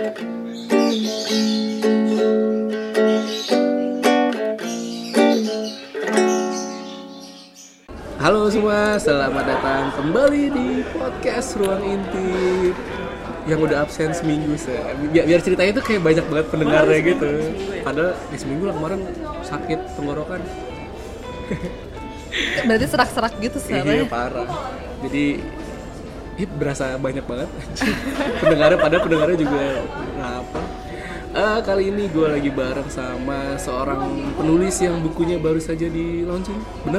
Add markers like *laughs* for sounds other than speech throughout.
Halo semua, selamat datang kembali di podcast Ruang Intip yang udah absen seminggu se. Biar, biar ceritanya tuh kayak banyak banget pendengarnya gitu. padahal di seminggu lah kemarin sakit tenggorokan. Berarti serak-serak gitu iya sebenarnya. parah. Jadi ih, berasa banyak banget pendengarnya padahal pendengarnya juga nggak apa Eh, kali ini gue lagi bareng sama seorang penulis yang bukunya baru saja di launching bener?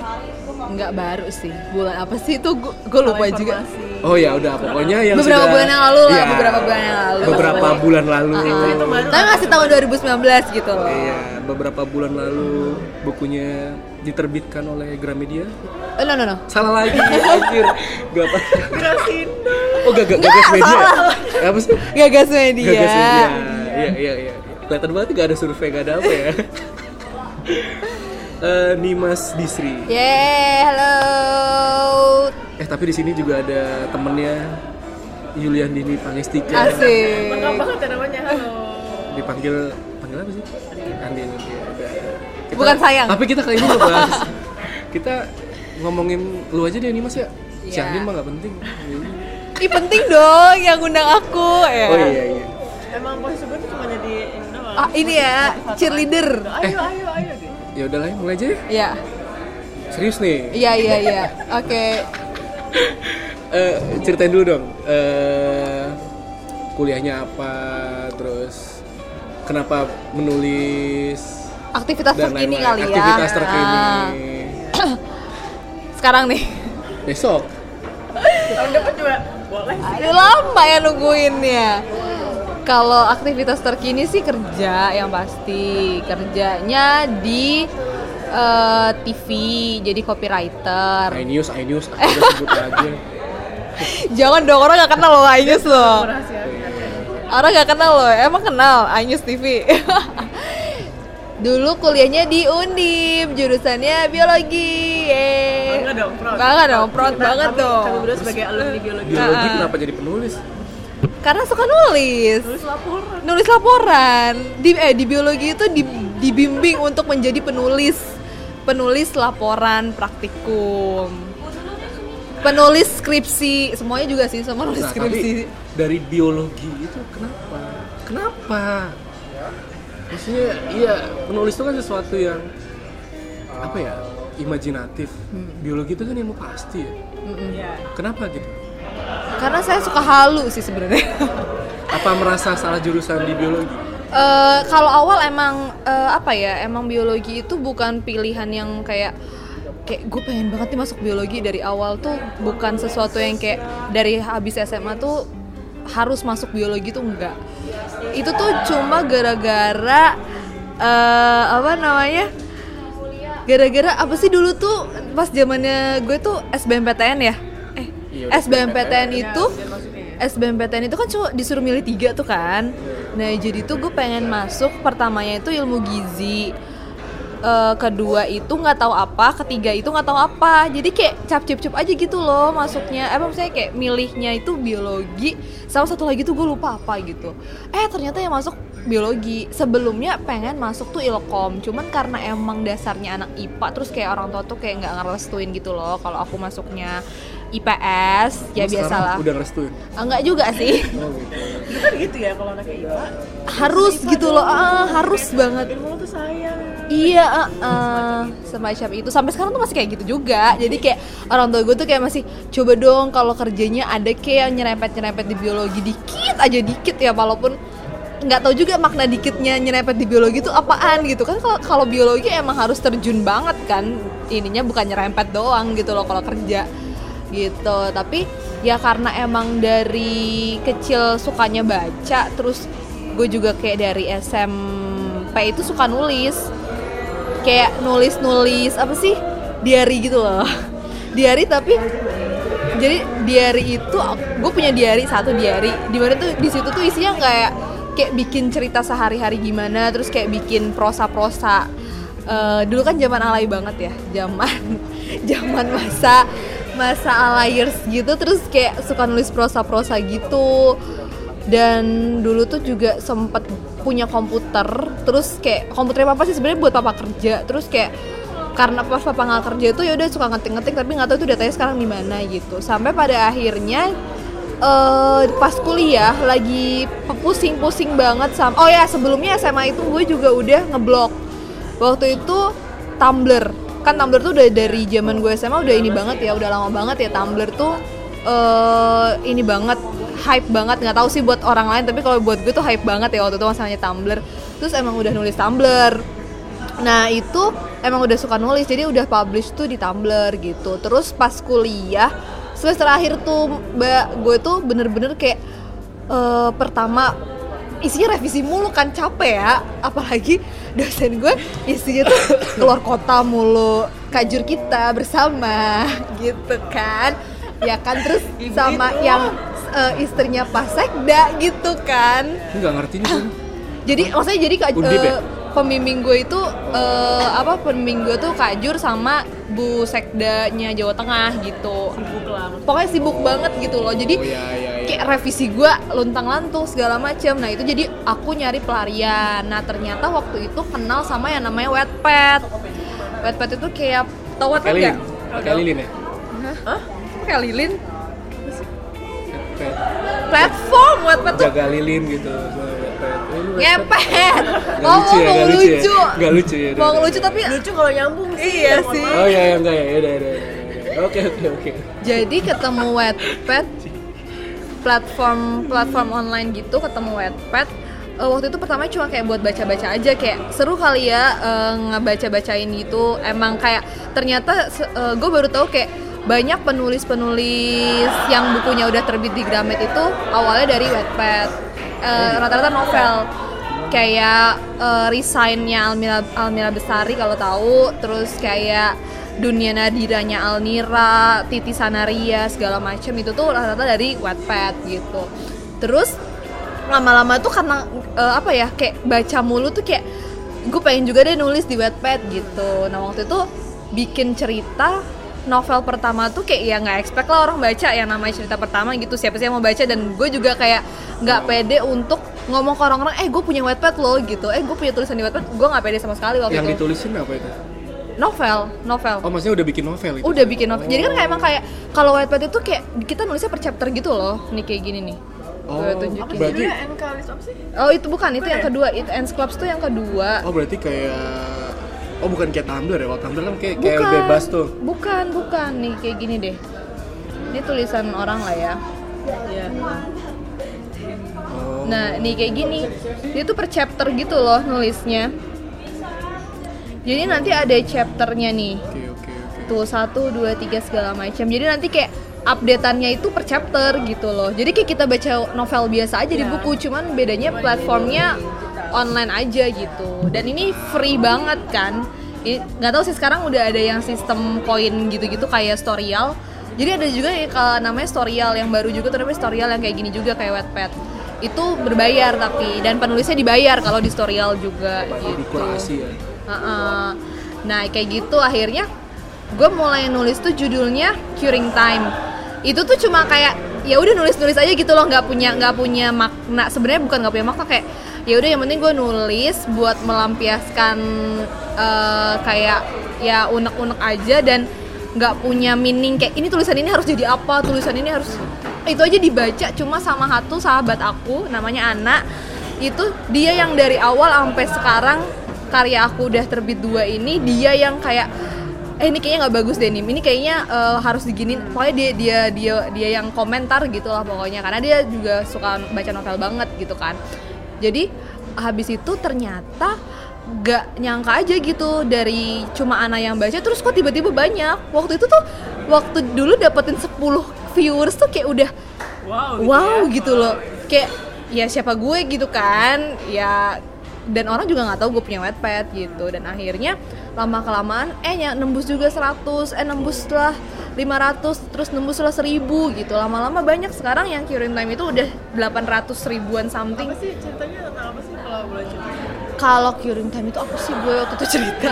Enggak baru sih. Bulan apa sih itu gue lupa juga. Oh ya udah pokoknya yang Beberapa sudah- bulan yang lalu lah, Iya, beberapa bulan yang lalu. Beberapa bulan lalu. Tapi masih tahun 2019 gitu loh. Iya, beberapa bulan lalu bukunya diterbitkan oleh Gramedia. Oh, no no no. Salah lagi, *laughs* anjir. Gak apa. Oh, gak, gak, gagas media. Eh, Apa sih? Gagas media. Gagas media. Iya, iya, iya. Kelihatan banget gak ada survei, gak ada apa ya. *laughs* Eh, Nimas Disri. Yeay, halo. Eh, tapi di sini juga ada temennya Yulian Dini Pangestika. Asik. banget ya namanya halo Dipanggil panggil apa sih? Andin. Ya. Kita- Bukan sayang. Tapi kita kali ini ngebahas. *laughs* kita ngomongin lu aja deh nih Mas ya. Si Iya. Andin mah gak penting. Ih penting dong yang undang aku ya. Oh iya iya. emang posisi gue tuh cuma jadi ini doang Ah, ini ya, cheerleader. ayo ayo ayo gitu Ya udah lah, mulai aja ya. Iya. Serius nih. Iya, iya, iya. Oke. *laughs* Eh, ceritain dulu dong. Eh, kuliahnya apa, terus kenapa menulis Aktivitas dan terkini lain-lain. kali ya. Aktivitas terkini. Ah, *clears throat* sekarang nih. Besok. tahun depan juga boleh Aduh lama ya nungguinnya. Kalau aktivitas terkini sih kerja yang pasti kerjanya di eh, TV jadi copywriter. iNews, iNews, aku udah sebut aja. *laughs* Jangan dong orang nggak kenal loh iNews loh. rahasia Orang nggak kenal loh. Emang kenal iNews TV. *laughs* Dulu kuliahnya di Undip, jurusannya biologi. Yeay. Bangga dong, proud. Bangga dong, proud Kita- banget kami- dong. kami berdua sebagai alumni biologi Biologi Ah. kenapa jadi penulis? Karena suka nulis. terus laporan nulis laporan di eh di biologi itu di, dibimbing untuk menjadi penulis penulis laporan praktikum penulis skripsi semuanya juga sih sama nulis Nah, skripsi tapi dari biologi itu kenapa? Kenapa? Maksudnya, iya penulis itu kan sesuatu yang apa ya? Imajinatif. Hmm. Biologi itu kan ilmu pasti ya. Iya. Kenapa gitu? karena saya suka halu sih sebenarnya Apa merasa salah jurusan di biologi? Eh, kalau awal emang eh, apa ya emang biologi itu bukan pilihan yang kayak kayak gue pengen banget nih masuk biologi dari awal tuh bukan sesuatu yang kayak dari habis SMA tuh harus masuk biologi tuh enggak itu tuh cuma gara-gara eh, apa namanya? Gara-gara apa sih dulu tuh pas zamannya gue tuh SBMPTN ya? Eh Iya, SBMPTN itu masuknya ya. SBMPTN itu kan cuma disuruh milih tiga tuh kan. Nah jadi tuh gue pengen masuk pertamanya itu ilmu gizi Eh, kedua itu nggak tahu apa, ketiga itu nggak tahu apa. Jadi kayak cap cip cip aja gitu loh masuknya. Eh maksudnya kayak milihnya itu biologi, sama satu lagi tuh gue lupa apa gitu. Eh ternyata yang masuk biologi. Sebelumnya pengen masuk tuh ilkom, cuman karena emang dasarnya anak IPA, terus kayak orang tua tuh kayak nggak ngerestuin gitu loh. Kalau aku masuknya IPS, ya Lu sekarang biasalah. Udah ngerestuin. Enggak juga sih. *laughs* Oh gitu. Itu kan gitu ya kalau anaknya IPA harus gitu loh, ah, harus banget. ilmu tuh sayang Iya, uh, uh, semacam itu. Sampai sekarang tuh masih kayak gitu juga. Jadi kayak orang tua gue tuh kayak masih coba dong kalau kerjanya ada kayak yang nyerempet-nyerempet di biologi dikit aja dikit ya walaupun nggak tahu juga makna dikitnya nyerempet di biologi itu apaan gitu kan kalau kalau biologi emang harus terjun banget kan ininya bukan nyerempet doang gitu loh kalau kerja gitu tapi ya karena emang dari kecil sukanya baca terus gue juga kayak dari SMP itu suka nulis kayak nulis-nulis apa sih? Diary gitu loh. *laughs* Diary tapi jadi diary itu gue punya diary satu diary di mana tuh di situ tuh isinya kayak kayak bikin cerita sehari-hari gimana terus kayak bikin prosa-prosa. Eh, dulu kan zaman alay banget ya zaman *laughs* zaman masa masa alayers gitu terus kayak suka nulis prosa-prosa gitu dan dulu tuh juga sempet punya komputer terus kayak komputernya papa sih sebenarnya buat papa kerja terus kayak karena pas papa nggak kerja itu ya udah suka ngetik-ngetik tapi nggak tahu itu datanya sekarang di mana gitu. Sampai pada akhirnya eh pas kuliah lagi pusing-pusing banget sama oh ya sebelumnya SMA itu gue juga udah ngeblok. Waktu itu Tumblr kan Tumblr tuh udah dari zaman gue SMA udah ini banget ya udah lama banget ya Tumblr tuh eh ini banget hype banget. Nggak tahu sih buat orang lain tapi kalau buat gue tuh hype banget ya waktu itu masalahnya Tumblr. Terus emang udah nulis Tumblr. Nah itu emang udah suka nulis jadi udah publish tuh di Tumblr gitu. Terus pas kuliah semester akhir tuh mbak gue tuh bener-bener kayak eh, pertama isinya revisi mulu kan capek ya. Apalagi dosen gue isinya tuh keluar kota mulu kajur kita bersama *laughs* gitu kan ya kan terus sama yang eh, istrinya Pak Sekda gitu kan nggak ngerti nih kan. *gasps* jadi maksudnya jadi kak Undip ya? pembimbing gue itu eh, apa pembimbing gue tuh Kak Jur sama Bu Sekdanya Jawa Tengah gitu Sibuk lah. pokoknya sibuk banget gitu loh jadi Oh iya iya iya. kayak revisi gue luntang lantung segala macem nah itu jadi aku nyari pelarian nah ternyata waktu itu kenal sama yang namanya Wattpad Wattpad itu kayak tau lilin. nggak? Pakai lilin ya. Hah? Kayak lilin? Platform Wattpad tuh Jaga lilin gitu. lu ngepet Oh lucu ya, mau nggak lucu ya? lucu Nggak lucu ya, Mau lucu tapi Lucu kalau nyambung sih. Iya sih. Oh iya iya, enggak ya, udah udah. udah. Oke oke oke. jadi ketemu Wattpad platform platform online gitu ketemu Wattpad Eh, waktu itu pertama cuma kayak buat baca-baca aja kayak seru kali ya eh, ngebaca-bacain gitu emang kayak ternyata gue baru tahu kayak banyak penulis-penulis yang bukunya udah terbit di Gramet itu awalnya dari Wattpad. Eh, rata-rata novel. Kayak eh, Resign-nya Almira Almira Besari kalau tahu. Terus kayak Dunia Nadiranya Alnira, Titi Sanaria segala macam itu tuh rata-rata dari Wattpad gitu. Terus lama-lama tuh karena eh, apa ya kayak baca mulu tuh kayak gue pengen juga deh nulis di Wattpad gitu. Nah waktu itu bikin cerita novel pertama tuh kayak ya nggak expect lah orang baca yang namanya cerita pertama gitu siapa sih yang mau baca? Dan gue juga kayak nggak pede untuk ngomong ke orang-orang eh gue punya Wattpad loh gitu. Eh gue punya tulisan di Wattpad gue nggak pede sama sekali waktu Yang itu. ditulisin apa itu? novel novel. Oh maksudnya udah bikin novel itu? udah bikin novel. Jadi kan kayak emang kayak kalau Wattpad itu kayak kita nulisnya per chapter gitu loh nih kayak gini nih. Oh, gue tunjukin. Berarti oh itu bukan itu yang kedua. Itu Ends Clubs tuh yang kedua. Oh berarti kayak Oh bukan kayak Tumblr ya? Kalau Tumblr kan kayak, kayak bukan bebas tuh bukan bukan nih kayak gini deh ini tulisan orang lah ya Iya. Oh Nah, nih kayak gini. Dia tuh per chapter gitu loh nulisnya. Jadi nanti ada chapternya nih. Oke oke oke Tuh satu, dua, tiga segala macam. Jadi nanti kayak updateannya itu per chapter gitu loh. Jadi kayak kita baca novel biasa aja di buku, cuman bedanya platformnya online aja gitu. Dan ini free banget kan. Nggak tahu sih sekarang udah ada yang sistem koin gitu-gitu kayak Storyal. Jadi ada juga yang kalau namanya Storyal yang baru juga tuh namanya Storyal yang kayak gini juga kayak Wattpad. Itu berbayar tapi dan penulisnya dibayar kalau di Storyal juga gitu. ya. Nah kayak gitu akhirnya gue mulai nulis tuh judulnya Curing Time. Itu tuh cuma kayak ya udah nulis-nulis aja gitu loh nggak punya nggak punya makna sebenarnya bukan nggak punya makna kayak ya udah yang penting gue nulis buat melampiaskan eh, kayak ya unek-unek aja dan nggak punya meaning kayak ini tulisan ini harus jadi apa? Tulisan ini harus itu aja dibaca cuma sama satu sahabat aku namanya Ana itu dia yang dari awal sampai sekarang karya aku udah terbit dua ini dia yang kayak eh ini kayaknya nggak bagus deh ini kayaknya eh, harus diginin pokoknya dia dia dia dia yang komentar gitu lah pokoknya karena dia juga suka baca novel banget gitu kan jadi habis itu ternyata gak nyangka aja gitu dari cuma Ana yang baca terus kok tiba-tiba banyak waktu itu tuh waktu dulu dapetin 10 viewers tuh kayak udah Wow. gitu wow ya. gitu loh kayak ya siapa gue gitu kan ya dan orang juga nggak tahu gue punya Wattpad gitu dan akhirnya lama kelamaan eh ya nembus juga 100 eh nembus lah 500 terus nembus lah 1000 gitu. Lama-lama banyak. Sekarang yang Curing Time itu udah 800 ribuan something. Apa sih ceritanya? Tentang apa sih kalau boleh cerita? kalau Curing Time itu apa sih? Gue waktu itu cerita.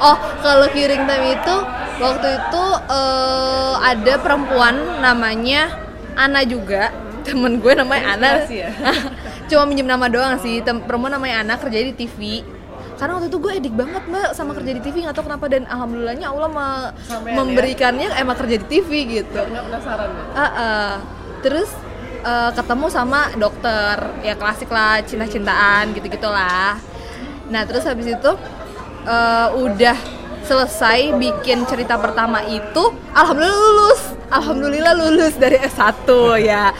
Oh kalau Curing Time itu waktu itu eh, ada perempuan namanya Ana juga. Temen gue namanya Ana. Inspirasi ya? *laughs* cuma minjem nama doang sih. Tem perempuan namanya Ana kerja di TV karena waktu itu gue edik banget mbak sama kerja di TV nggak tahu kenapa. Dan alhamdulillahnya Allah me- Sampean ya? memberikannya emang kerja di TV gitu. Nggak penasaran ya? Ah, ah. terus eh, ketemu sama dokter ya klasik lah cinta-cintaan gitu gitulah nah terus habis itu eh, udah selesai bikin cerita pertama itu alhamdulillah lulus. Alhamdulillah lulus dari S1 ya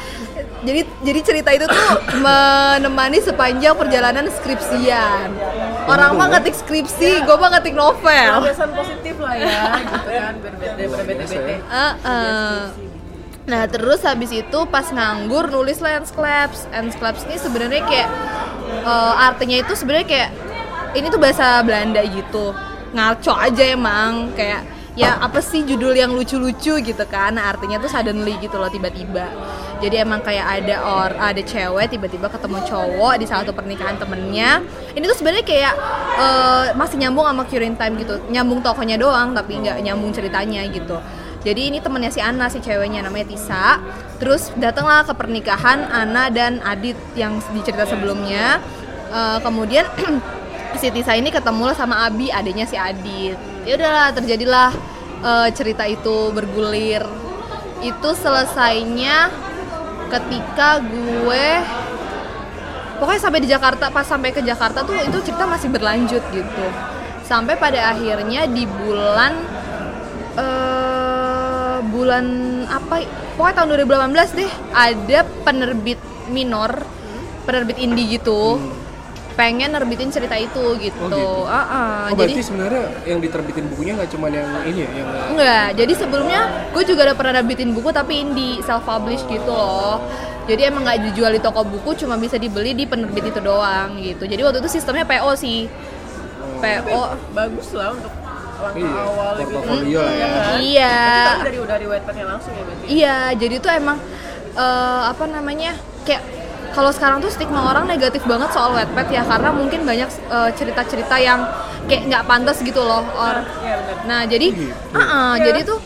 jadi jadi cerita itu tuh menemani sepanjang perjalanan skripsian. Orang mah ngetik skripsi gue mah ngetik novel. Kebiasaan positif lah ya gitu kan bete Ah, ah. Nah terus habis itu pas nganggur nulis lah Ensclaps Ensclaps ini sebenarnya kayak eh, artinya itu sebenarnya kayak ini tuh bahasa Belanda gitu. Ngaco aja emang kayak ya apa sih judul yang lucu-lucu gitu kan? Nah, artinya tuh suddenly gitu loh tiba-tiba. Jadi emang kayak ada or ada cewek tiba-tiba ketemu cowok di salah satu pernikahan temennya. Ini tuh sebenarnya kayak eh, masih nyambung sama Curing Time gitu. Nyambung tokonya doang tapi nggak nyambung ceritanya gitu. Jadi ini temennya si Ana si ceweknya namanya Tisa. Terus datanglah ke pernikahan Ana dan Adit yang di cerita sebelumnya. Eh, kemudian *clears throat* si Tisa ini ketemu sama Abi adiknya si Adit ya udahlah terjadilah eh, cerita itu bergulir. Itu selesainya ketika gue pokoknya sampai di Jakarta pas sampai ke Jakarta tuh itu cerita masih berlanjut gitu. Sampai pada akhirnya di bulan eh bulan apa pokoknya tahun 2018 deh ada penerbit minor penerbit indie gitu pengen nerbitin cerita itu gitu, Oh, gitu. Ah, ah. Oh jadi berarti sebenarnya yang diterbitin bukunya nggak cuma yang ini ya, yang Enggak, jadi sebelumnya gue juga udah pernah nerbitin buku tapi indie self publish gitu loh. Jadi emang nggak dijual di toko buku, cuma bisa dibeli di penerbit itu doang gitu. Jadi waktu itu sistemnya PO sih. PO. bagus lah untuk langkah Iya, awal gitu portofolio lah ya. kan? Iya. Kamu dari dari langsung ya berarti Iya, jadi tuh emang eh, apa namanya? Kayak kalau sekarang tuh stigma orang negatif banget soal Wattpad ya karena mungkin banyak eh, cerita-cerita yang kayak nggak pantas gitu loh. Or, Iya Nah jadi, Gitu. uh-uh, jadi tuh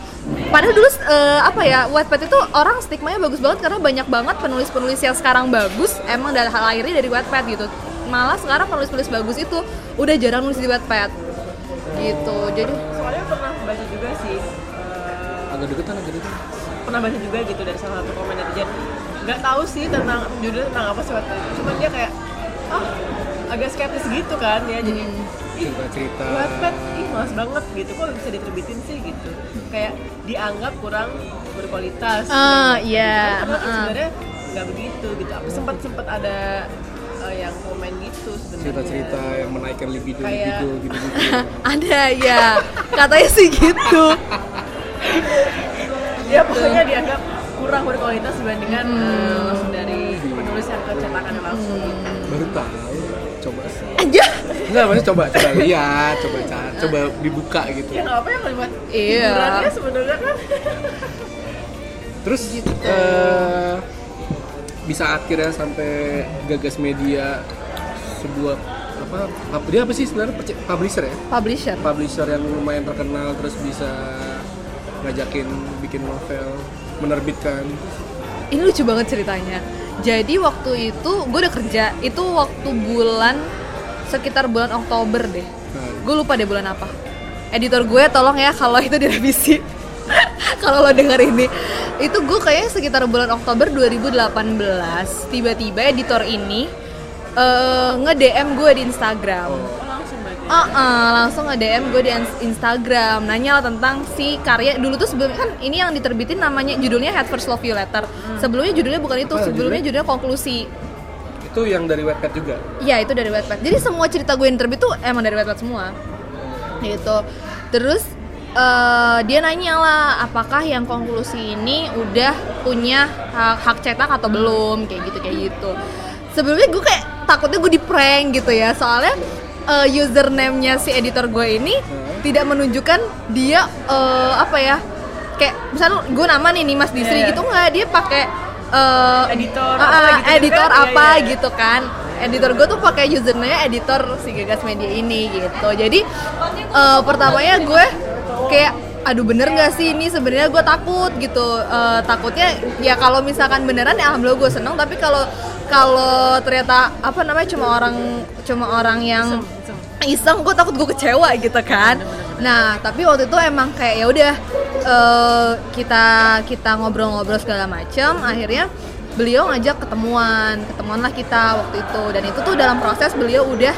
padahal dulu eh, apa ya Wattpad itu orang stigmanya bagus banget karena banyak banget penulis-penulis yang sekarang bagus emang dari hal lahirnya dari Wattpad gitu. Malah sekarang penulis-penulis bagus itu udah jarang nulis di Wattpad gitu. Jadi soalnya pernah baca juga sih eh, agak deketan agak deketan. pernah baca juga gitu dari salah satu komen netizen nggak tahu sih tentang judulnya tentang apa sih itu. cuman dia kayak ah agak skeptis gitu kan ya jadi ih Cerita-cerita. Wattpad ih males banget gitu kok bisa diterbitin sih gitu kayak dianggap kurang berkualitas Ah, gitu. iya, Padahal kan ah. sebenarnya nggak begitu gitu aku sempat sempat ada eh, yang komen gitu sebenarnya cerita-cerita yang menaikkan libido Kayak- libido gitu-gitu. *laughs* ada ya katanya sih gitu. *laughs* ya pokoknya dianggap kurang berkualitas dibandingkan eh, langsung dari penulis yang kecetakannya langsung gitu. Baru tahu. Coba sih. Aja. Enggak, maksudnya coba coba lihat, coba cari, coba dibuka gitu. ya nggak apa ya kalimat Iya. hiburannya sebenarnya kan Terus eh, bisa akhirnya sampai gagas media sebuah apa dia apa sih sebenarnya publisher ya Publisher. publisher yang lumayan terkenal terus bisa ngajakin bikin novel menerbitkan Ini lucu banget ceritanya. Jadi waktu itu gue udah kerja, itu waktu bulan sekitar bulan Oktober deh. nah, Gue lupa deh bulan apa. Editor gue tolong ya kalau itu direvisi. *laughs* kalau lo denger ini. Itu gue kayaknya sekitar bulan Oktober 2018 tiba-tiba editor ini eh, nge-DM gue di Instagram. oh, Ah, ah, langsung nge-DM gue di ins- Instagram nanya lah tentang si karya dulu tuh sebelumnya kan ini yang diterbitin namanya judulnya Head First Love You Letter sebelumnya judulnya bukan itu Apa sebelumnya judulnya konklusi itu yang dari webpad juga Iya itu dari Wattpad. Jadi semua cerita gue yang terbit tuh emang dari Wattpad semua. Gitu. Terus eh, dia nanya lah apakah yang konklusi ini udah punya hak, hak cetak atau belum kayak gitu kayak gitu. Sebelumnya gue kayak takutnya gue di prank gitu ya soalnya eh, username-nya si editor gue ini Hmm. tidak menunjukkan dia eh, apa ya kayak misalnya gue nama nih Nimas Disri Iya. gitu nggak dia pakai eh, Editor ah, apa gitu editor kan? Iya, apa iya, iya. gitu kan editor gue tuh pakai username editor si gagas media ini gitu jadi eh, pertamanya gue kayak aduh bener nggak sih ini sebenarnya gue takut gitu Eh, takutnya ya kalau misalkan beneran ya alhamdulillah gue seneng tapi kalau kalau ternyata apa namanya cuma orang cuma orang yang iseng gue takut gue kecewa gitu kan. Nah tapi waktu itu emang kayak ya udah eh, kita kita ngobrol-ngobrol segala macam akhirnya beliau ngajak ketemuan ketemuan lah kita waktu itu. Dan itu tuh dalam proses beliau udah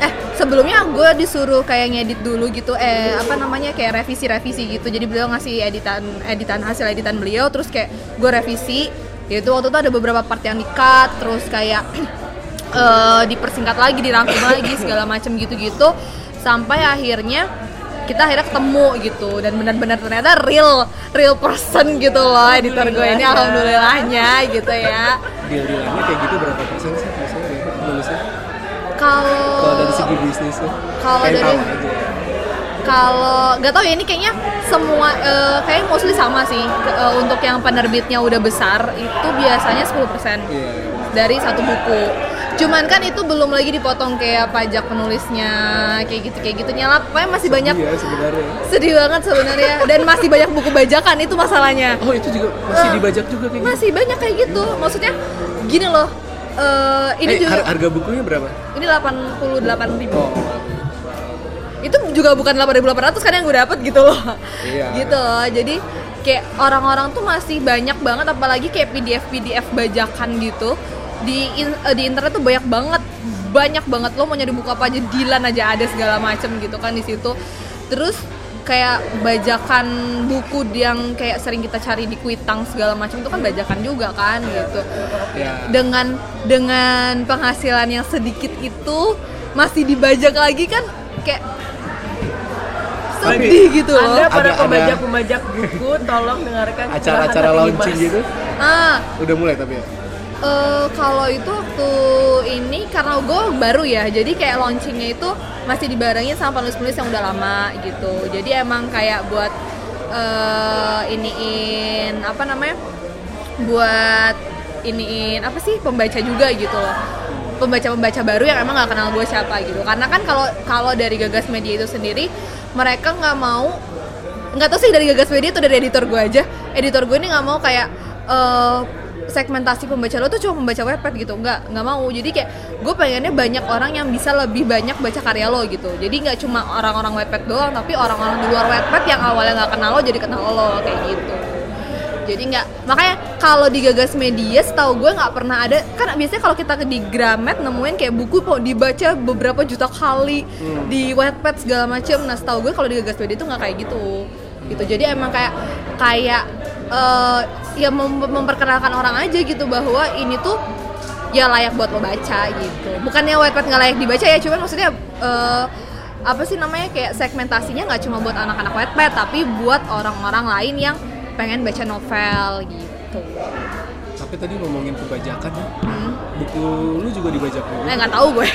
eh sebelumnya gue disuruh kayak ngedit dulu gitu eh apa namanya kayak revisi-revisi gitu. Jadi beliau ngasih editan editan hasil editan beliau terus kayak gue revisi yaitu waktu itu ada beberapa part yang di-cut terus kayak *clears throat* eh, dipersingkat lagi dirangkum lagi segala macam gitu-gitu. Sampai akhirnya kita akhirnya ketemu gitu dan benar-benar ternyata real real person gitu loh editor gue ini alhamdulillahnya. gitu ya. Deal-dealannya kayak gitu berapa persen sih biasanya kalau kalau dari segi bisnis tuh Kalau dari- kalau nggak tahu ya ini kayaknya semua eh, kayak mostly sama sih. Eh, untuk yang penerbitnya udah besar itu biasanya 10% iya. dari satu buku. Cuman kan itu belum lagi dipotong kayak pajak penulisnya kayak gitu kayak gitu nyala pokoknya masih banyak iya sebenarnya. Sedih banget sebenarnya. Dan masih banyak buku bajakan itu masalahnya. Oh itu juga masih Eh, dibajak juga kayak gitu? masih banyak kayak gitu. Maksudnya gini loh eh, ini Eh, juga har- harga bukunya berapa? Ini 88.000 ribu. Oh itu juga bukan 8.800 kan yang gue dapet gitu loh. Iya. *laughs* gitu loh. Jadi kayak orang-orang tuh masih banyak banget apalagi kayak PDF PDF bajakan gitu. Di in- eh, di internet tuh banyak banget. Banyak banget. Lo mau nyari buku apa aja Dilan aja ada segala macem gitu kan di situ. Terus kayak bajakan buku yang kayak sering kita cari di kuitang segala macam itu kan bajakan juga kan gitu. Ya dengan dengan penghasilan yang sedikit itu masih dibajak lagi kan kayak sedih gitu loh. Anda para pembajak-pembajak buku, tolong dengarkan *laughs* acara-acara launching gitu Ah, udah mulai tapi ya eh, kalau itu waktu ini karena gue baru ya, jadi kayak launchingnya itu masih dibarengin sama penulis-penulis yang udah lama gitu. Jadi emang kayak buat eh iniin apa namanya? Buat iniin apa sih pembaca juga gitu loh. Pembaca-pembaca baru yang emang nggak kenal gue siapa gitu. Karena kan kalau kalau dari Gagas Media itu sendiri mereka nggak mau nggak tahu sih dari Gagas Media atau dari editor gue aja. Editor gue ini nggak mau kayak eh, segmentasi pembaca lo tuh cuma pembaca webpad gitu. Nggak nggak mau. Jadi kayak gue pengennya banyak orang yang bisa lebih banyak baca karya lo gitu. Jadi nggak cuma orang-orang webpad doang tapi orang-orang di luar webpad yang awalnya nggak kenal lo jadi kenal lo kayak gitu jadi nggak makanya kalau di gagas media setahu gue nggak pernah ada. Kan biasanya kalau kita di Gramet nemuin kayak buku kok dibaca beberapa juta kali di Wattpad segala macem. Nah setahu gue kalau di gagas media itu nggak kayak gitu. Gitu. Jadi emang kayak kayak eh, ya mem- memperkenalkan orang aja gitu bahwa ini tuh ya layak buat lo baca gitu. Bukannya Wattpad nggak layak dibaca ya cuman maksudnya eh, apa sih namanya kayak segmentasinya nggak cuma buat anak-anak Wattpad tapi buat orang-orang lain yang pengen baca novel gitu. tapi tadi ngomongin kebajakan ya Hmm. buku lu juga dibajak juga Eh nggak tahu gue.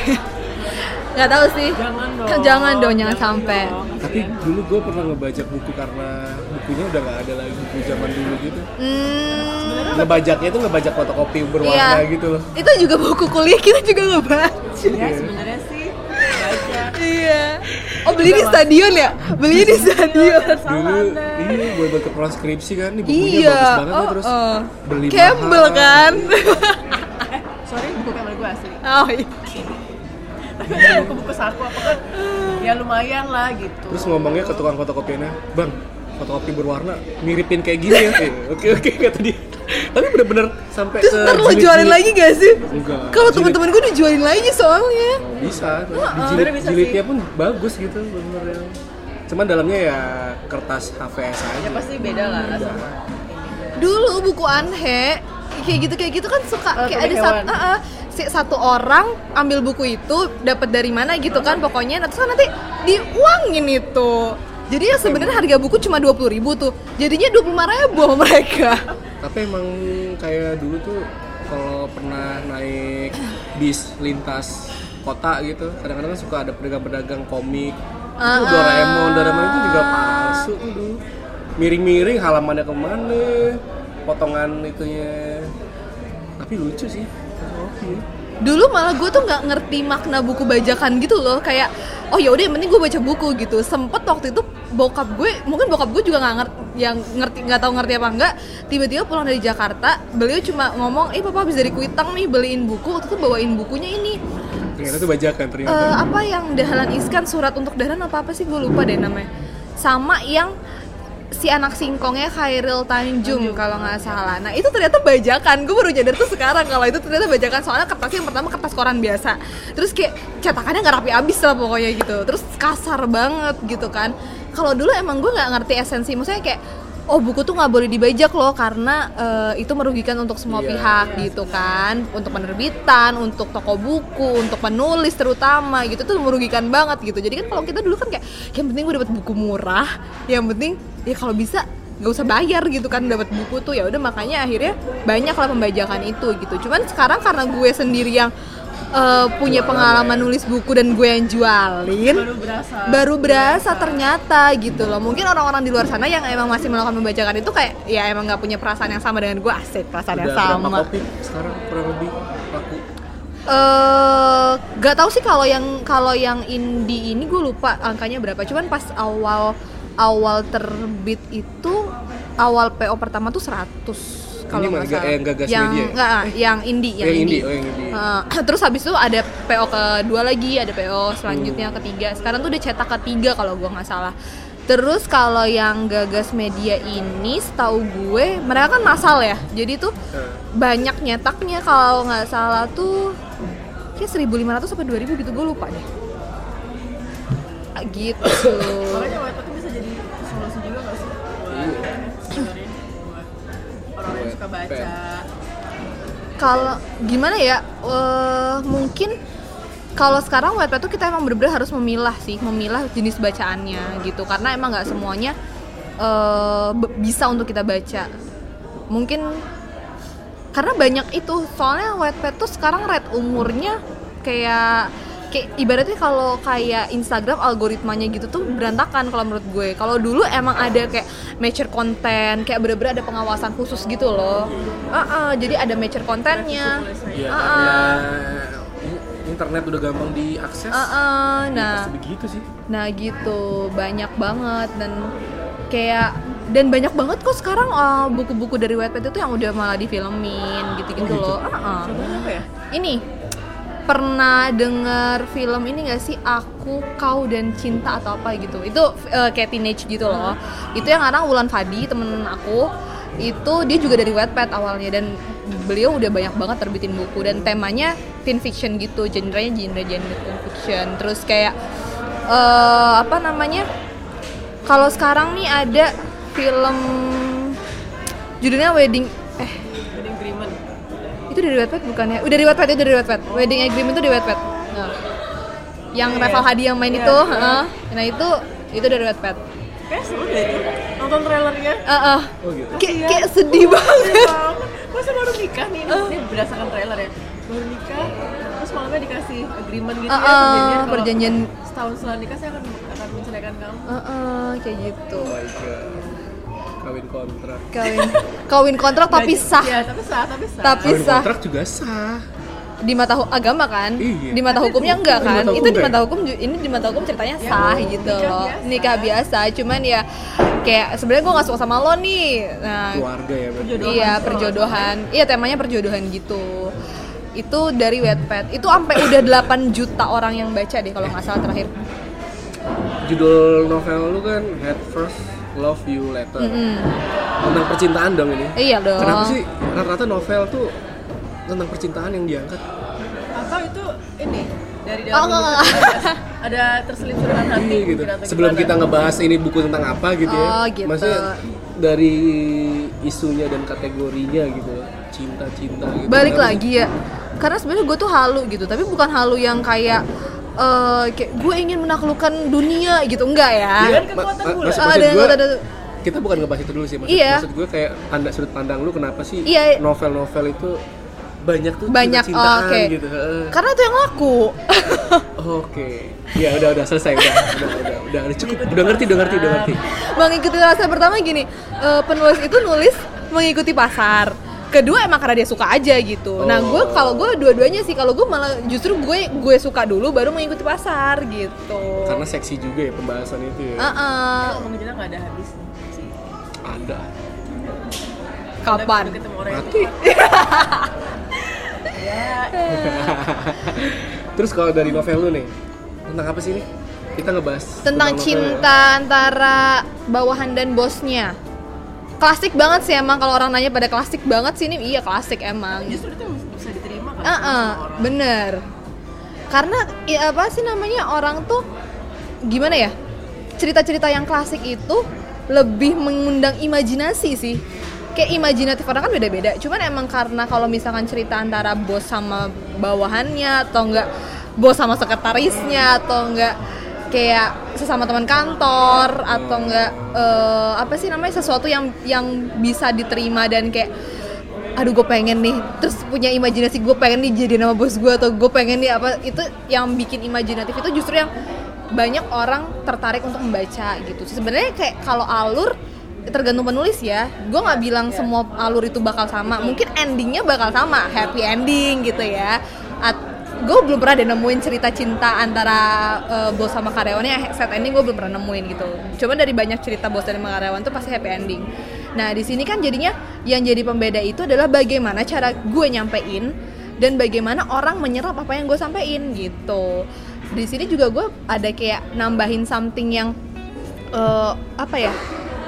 *laughs* nggak tahu sih. Jangan dong. Jangan dong, jangan sampai. dong. tapi dulu gue pernah ngebajak buku karena bukunya udah nggak ada lagi buku zaman dulu gitu Hmm, ngebajaknya itu ngebajak fotokopi berwarna Iya. gitu loh itu juga buku kuliah kita juga nggak baca. Ya sebenarnya sih. Iya. Oh beli di stadion ya? Beli di stadion. dulu iya buat buat ke transkripsi kan ini bukunya Iya. bagus banget Oh, nih, terus oh. beli Campbell mahal. kan? Eh, *laughs* sorry buku kamar gue asli. oh iya. Tapi ada buku-buku saku apa kan ya lumayan lah gitu. terus ngomongnya ke tukang fotokopiannya bang fotokopi berwarna miripin kayak gini ya. *laughs* Eh, oke oke kata dia. Tapi bener-bener sampai Terus ke ntar lo jualin lagi gak sih? Enggak. Kalau teman-teman gue dijualin lagi soalnya. Oh, bisa. Sebenarnya jilid bisa jilidnya sih. pun bagus gitu bener yang cuman dalamnya ya kertas HVS aja. Ya pasti beda lah sama dulu buku anhe kayak gitu kayak gitu kan suka Oh, kayak ada satu hewan. si satu orang ambil buku itu dapat dari mana gitu kan pokoknya. Nah, terus kan nanti diuangin itu jadi ya sebenarnya harga buku cuma dua puluh ribu tuh. Jadinya dua puluh ribu sama mereka. Tapi emang kayak dulu tuh kalau pernah naik bis lintas kota gitu kadang-kadang suka ada pedagang-pedagang komik. Ah, itu Doraemon Doraemon itu juga palsu tuh dulu miring-miring halamannya ke mana potongan itunya. Tapi lucu sih. Ya. Dulu malah gue tuh nggak ngerti makna buku bajakan gitu loh. Kayak oh ya udah yang penting gue baca buku gitu. Sempet waktu itu bokap gue mungkin bokap gue juga nggak ngerti yang ngerti nggak tahu ngerti apa enggak tiba-tiba pulang dari Jakarta beliau cuma ngomong eh papa habis dari Kuitang nih beliin buku. Waktu itu bawain bukunya ini. Ternyata tuh bajakan ternyata. Eh, apa yang Dahlan Iskan surat untuk Dahlan apa apa sih? Gue lupa deh namanya. Sama yang si anak singkongnya Khairil Tanjung kalau nggak salah. Nah itu ternyata bajakan. Gue baru nyadar tuh sekarang kalau itu ternyata bajakan. Soalnya kertasnya yang pertama kertas koran biasa. Terus kayak cetakannya nggak rapi abis lah pokoknya gitu. Terus kasar banget gitu kan. Kalau dulu emang gue nggak ngerti esensi. Maksudnya kayak oh buku tuh nggak boleh dibajak loh karena eh, itu merugikan untuk semua Iya, pihak gitu kan. Untuk penerbitan untuk toko buku untuk penulis terutama gitu tuh merugikan banget gitu. Jadi kan kalau kita dulu kan kayak yang penting gue dapat buku murah yang penting ya kalau bisa nggak usah bayar gitu kan dapat buku tuh. Ya udah makanya akhirnya banyak lah pembajakan itu gitu. Cuman sekarang karena gue sendiri yang eh, punya pengalaman nulis buku dan gue yang jualin baru berasa. baru berasa ternyata gitu loh. Mungkin orang-orang di luar sana yang emang masih melakukan pembajakan itu kayak ya emang nggak punya perasaan yang sama dengan gue. Asik perasaan yang udah berapa sama. kopi sekarang kurang lebih laku? Eh gak tahu sih kalau yang kalau yang indie ini gue lupa angkanya berapa. Cuman pas awal awal terbit itu awal PO pertama tuh 100 kalau nggak salah yang Gagas yang Media? nggak, yang indie yang, yang indie, indie oh yang indie Eh, terus habis itu ada PO kedua lagi, ada PO selanjutnya Hmm. ketiga. Sekarang tuh udah cetak ketiga kalau gua nggak salah. Terus kalau yang gagas media ini, setahu gue mereka kan masal ya. Jadi tuh Eh, banyak nyetaknya kalau nggak salah tuh kayak 1500 sampai 2000 gitu gue lupa deh. Ah, Gitu. Suka baca. Kalau gimana ya eh, mungkin kalau sekarang Wattpad tuh kita emang bener-bener harus memilah sih memilah jenis bacaannya gitu. Karena emang nggak semuanya eh, be- bisa untuk kita baca. Mungkin karena banyak itu. Soalnya Wattpad tuh sekarang rate umurnya kayak kayak ibaratnya kalau kayak Instagram algoritmanya gitu tuh berantakan kalau menurut gue. Kalau dulu emang ada kayak mature konten kayak bener-bener ada pengawasan khusus gitu loh. Ah, ah, jadi ada mature kontennya ya ah. i- internet udah gampang diakses. Ah, ya nah. begitu sih. Nah gitu, banyak banget dan kayak dan banyak banget kok sekarang uh, buku-buku dari Wattpad itu yang udah malah difilmin gitu-gitu Oh, gitu? loh. Contohnya apa ya? Ini pernah denger film ini gak sih Aku, Kau dan Cinta atau apa gitu. Itu uh, kayak teenage gitu loh. Itu yang sekarang Wulan Fadi temen aku itu dia juga dari Wattpad awalnya dan beliau udah banyak banget terbitin buku dan temanya teen fiction gitu, genrenya genre genre teen fiction. Terus kayak eh apa namanya? Kalau sekarang nih ada film judulnya Wedding itu dari Wattpad bukan ya? Udah dari Wattpad itu dari Wattpad. Wedding Agreement itu dari Wattpad. Nah. Yang Iya. Reval Hadi yang main Iya, itu, iya. heeh. nah itu itu dari Wattpad. kayak seru deh itu nonton trailernya Heeh. oh gitu Kayak Iya. kayak sedih banget. masa baru nikah nih ini, ini berdasarkan trailer ya baru nikah terus malamnya dikasih agreement gitu ya Heeh, perjanjian kalau perjanjian. setahun setelah nikah saya akan akan menceraikan kamu Heeh, kayak gitu. oh my god kawin kontrak Kawin kawin kontrak tapi sah. ya tapi sah tapi sah Tapi kawin Bisa. kontrak juga sah Di mata agama kan? Iya. Di mata hukumnya enggak di kan? mata Itu di mata hukum ini di mata hukum ceritanya Ya, sah gitu nikah loh. biasa. Nikah biasa, cuman ya kayak sebenarnya gue gak suka sama lo nih. Nah, keluarga ya Perjodohan. Iya perjodohan. Iya temanya perjodohan gitu. Itu dari Wattpad. Itu sampai udah 8 juta orang yang baca deh kalau nggak salah terakhir. judul novel lu kan Head First Love You Later Mm-mm. tentang percintaan dong ini Iya dong. kenapa sih rata-rata novel tuh tentang percintaan yang diangkat atau itu ini dari Oh, dalam enggak, buku enggak. itu ada, terselip curahan hati Iya gitu. mungkin Sebelum gimana. kita ngebahas ini buku tentang apa gitu ya. Oh, gitu. Maksudnya dari isunya dan kategorinya gitu. Cinta-cinta gitu. Balik lagi ya. Karena sebenarnya gue tuh halu gitu, tapi bukan halu yang kayak eh kayak gue ingin menaklukkan dunia gitu enggak ya. Iya. Iya, kekuatan maksud, Ah, maksud ada- ada- kita bukan ngebahas itu dulu sih. Maksud, Iya. maksud gue kayak anda sudut pandang lu kenapa sih Iya. novel-novel itu banyak tuh Banyak, oh, cinta-cintaan oke. gitu. Heeh. Karena itu yang laku. *laughs* Oke. Ya udah udah selesai udah udah udah udah, udah cukup udah ngerti udah ngerti udah ngerti. mengikuti rasa pertama gini, eh, penulis itu nulis mengikuti pasar. Kedua emang karena dia suka aja gitu nah gue Oh. kalau gue dua-duanya sih kalau gue malah justru gue gue suka dulu baru mengikuti pasar gitu Karena seksi juga ya pembahasan itu ya. Uh-uh. ngomongin cinta nggak ada habis sih Ada. kapan Mati. *laughs* ya Terus kalau dari novel lu nih, tentang apa sih ini? Kita ngebahas tentang novel ya. cinta antara bawahan dan bosnya klasik banget sih emang kalau orang nanya pada klasik banget sih ini iya klasik emang justru itu bisa diterima kan ah, orang. bener. Karena ya apa sih namanya orang tuh gimana ya? Cerita-cerita yang klasik itu lebih mengundang imajinasi sih. Kayak imajinatif orang kan beda-beda. Cuman emang karena kalau misalkan cerita antara bos sama bawahannya atau enggak bos sama sekretarisnya atau enggak kayak sesama teman kantor atau enggak eh, apa sih namanya sesuatu yang yang bisa diterima dan kayak aduh gue pengen nih terus punya imajinasi gue pengen nih jadi nama bos gue atau gue pengen nih apa itu yang bikin imajinatif itu justru yang banyak orang tertarik untuk membaca gitu. Sebenarnya kayak kalau alur tergantung penulis ya. Gue nggak bilang semua alur itu bakal sama. Mungkin endingnya bakal sama. Happy ending gitu ya gue belum pernah deh nemuin cerita cinta antara eh, bos sama karyawannya. Set ending gue belum pernah nemuin gitu. Cuma dari banyak cerita bos dan karyawan tuh pasti happy ending. Nah di sini kan jadinya yang jadi pembeda itu adalah bagaimana cara gue nyampein dan bagaimana orang menyerap apa yang gue sampein gitu. Di sini juga gue ada kayak nambahin something yang eh, apa ya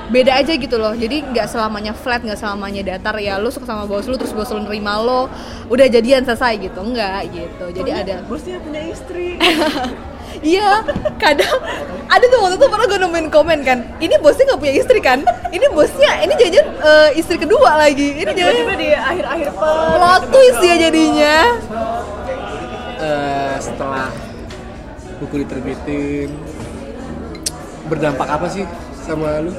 beda aja gitu loh. Jadi nggak selamanya flat nggak selamanya datar. Ya lu suka sama bos lu terus bos lu nerima lo udah jadian selesai gitu. Enggak gitu. Jadi ada bosnya punya istri. *laughs* Iya kadang ada tuh waktu itu pernah gue nemuin komen kan ini bosnya nggak punya istri kan? Ini bosnya ini jajan eh, istri kedua lagi. Ini jajan. di akhir-akhir plot twist ya jadinya. Eh, setelah buku diterbitin berdampak apa sih sama lu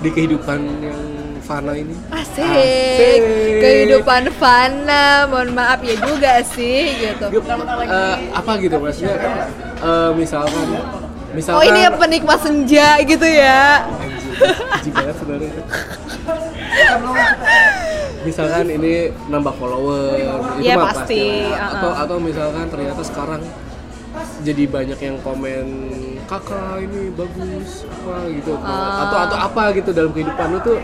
di kehidupan yang fana ini? asik, Asik. kehidupan fana mohon maaf ya juga sih gitu Eh, apa gitu maksudnya? eh, misalkan, misalkan. oh ini ya penikmat senja gitu ya banget sebenarnya misalkan ini nambah follower itu Iya, mah pasti, lah. uh-uh. atau atau misalkan ternyata sekarang jadi banyak yang komen kakak ini bagus apa gitu. Atau atau apa gitu dalam kehidupan lu tuh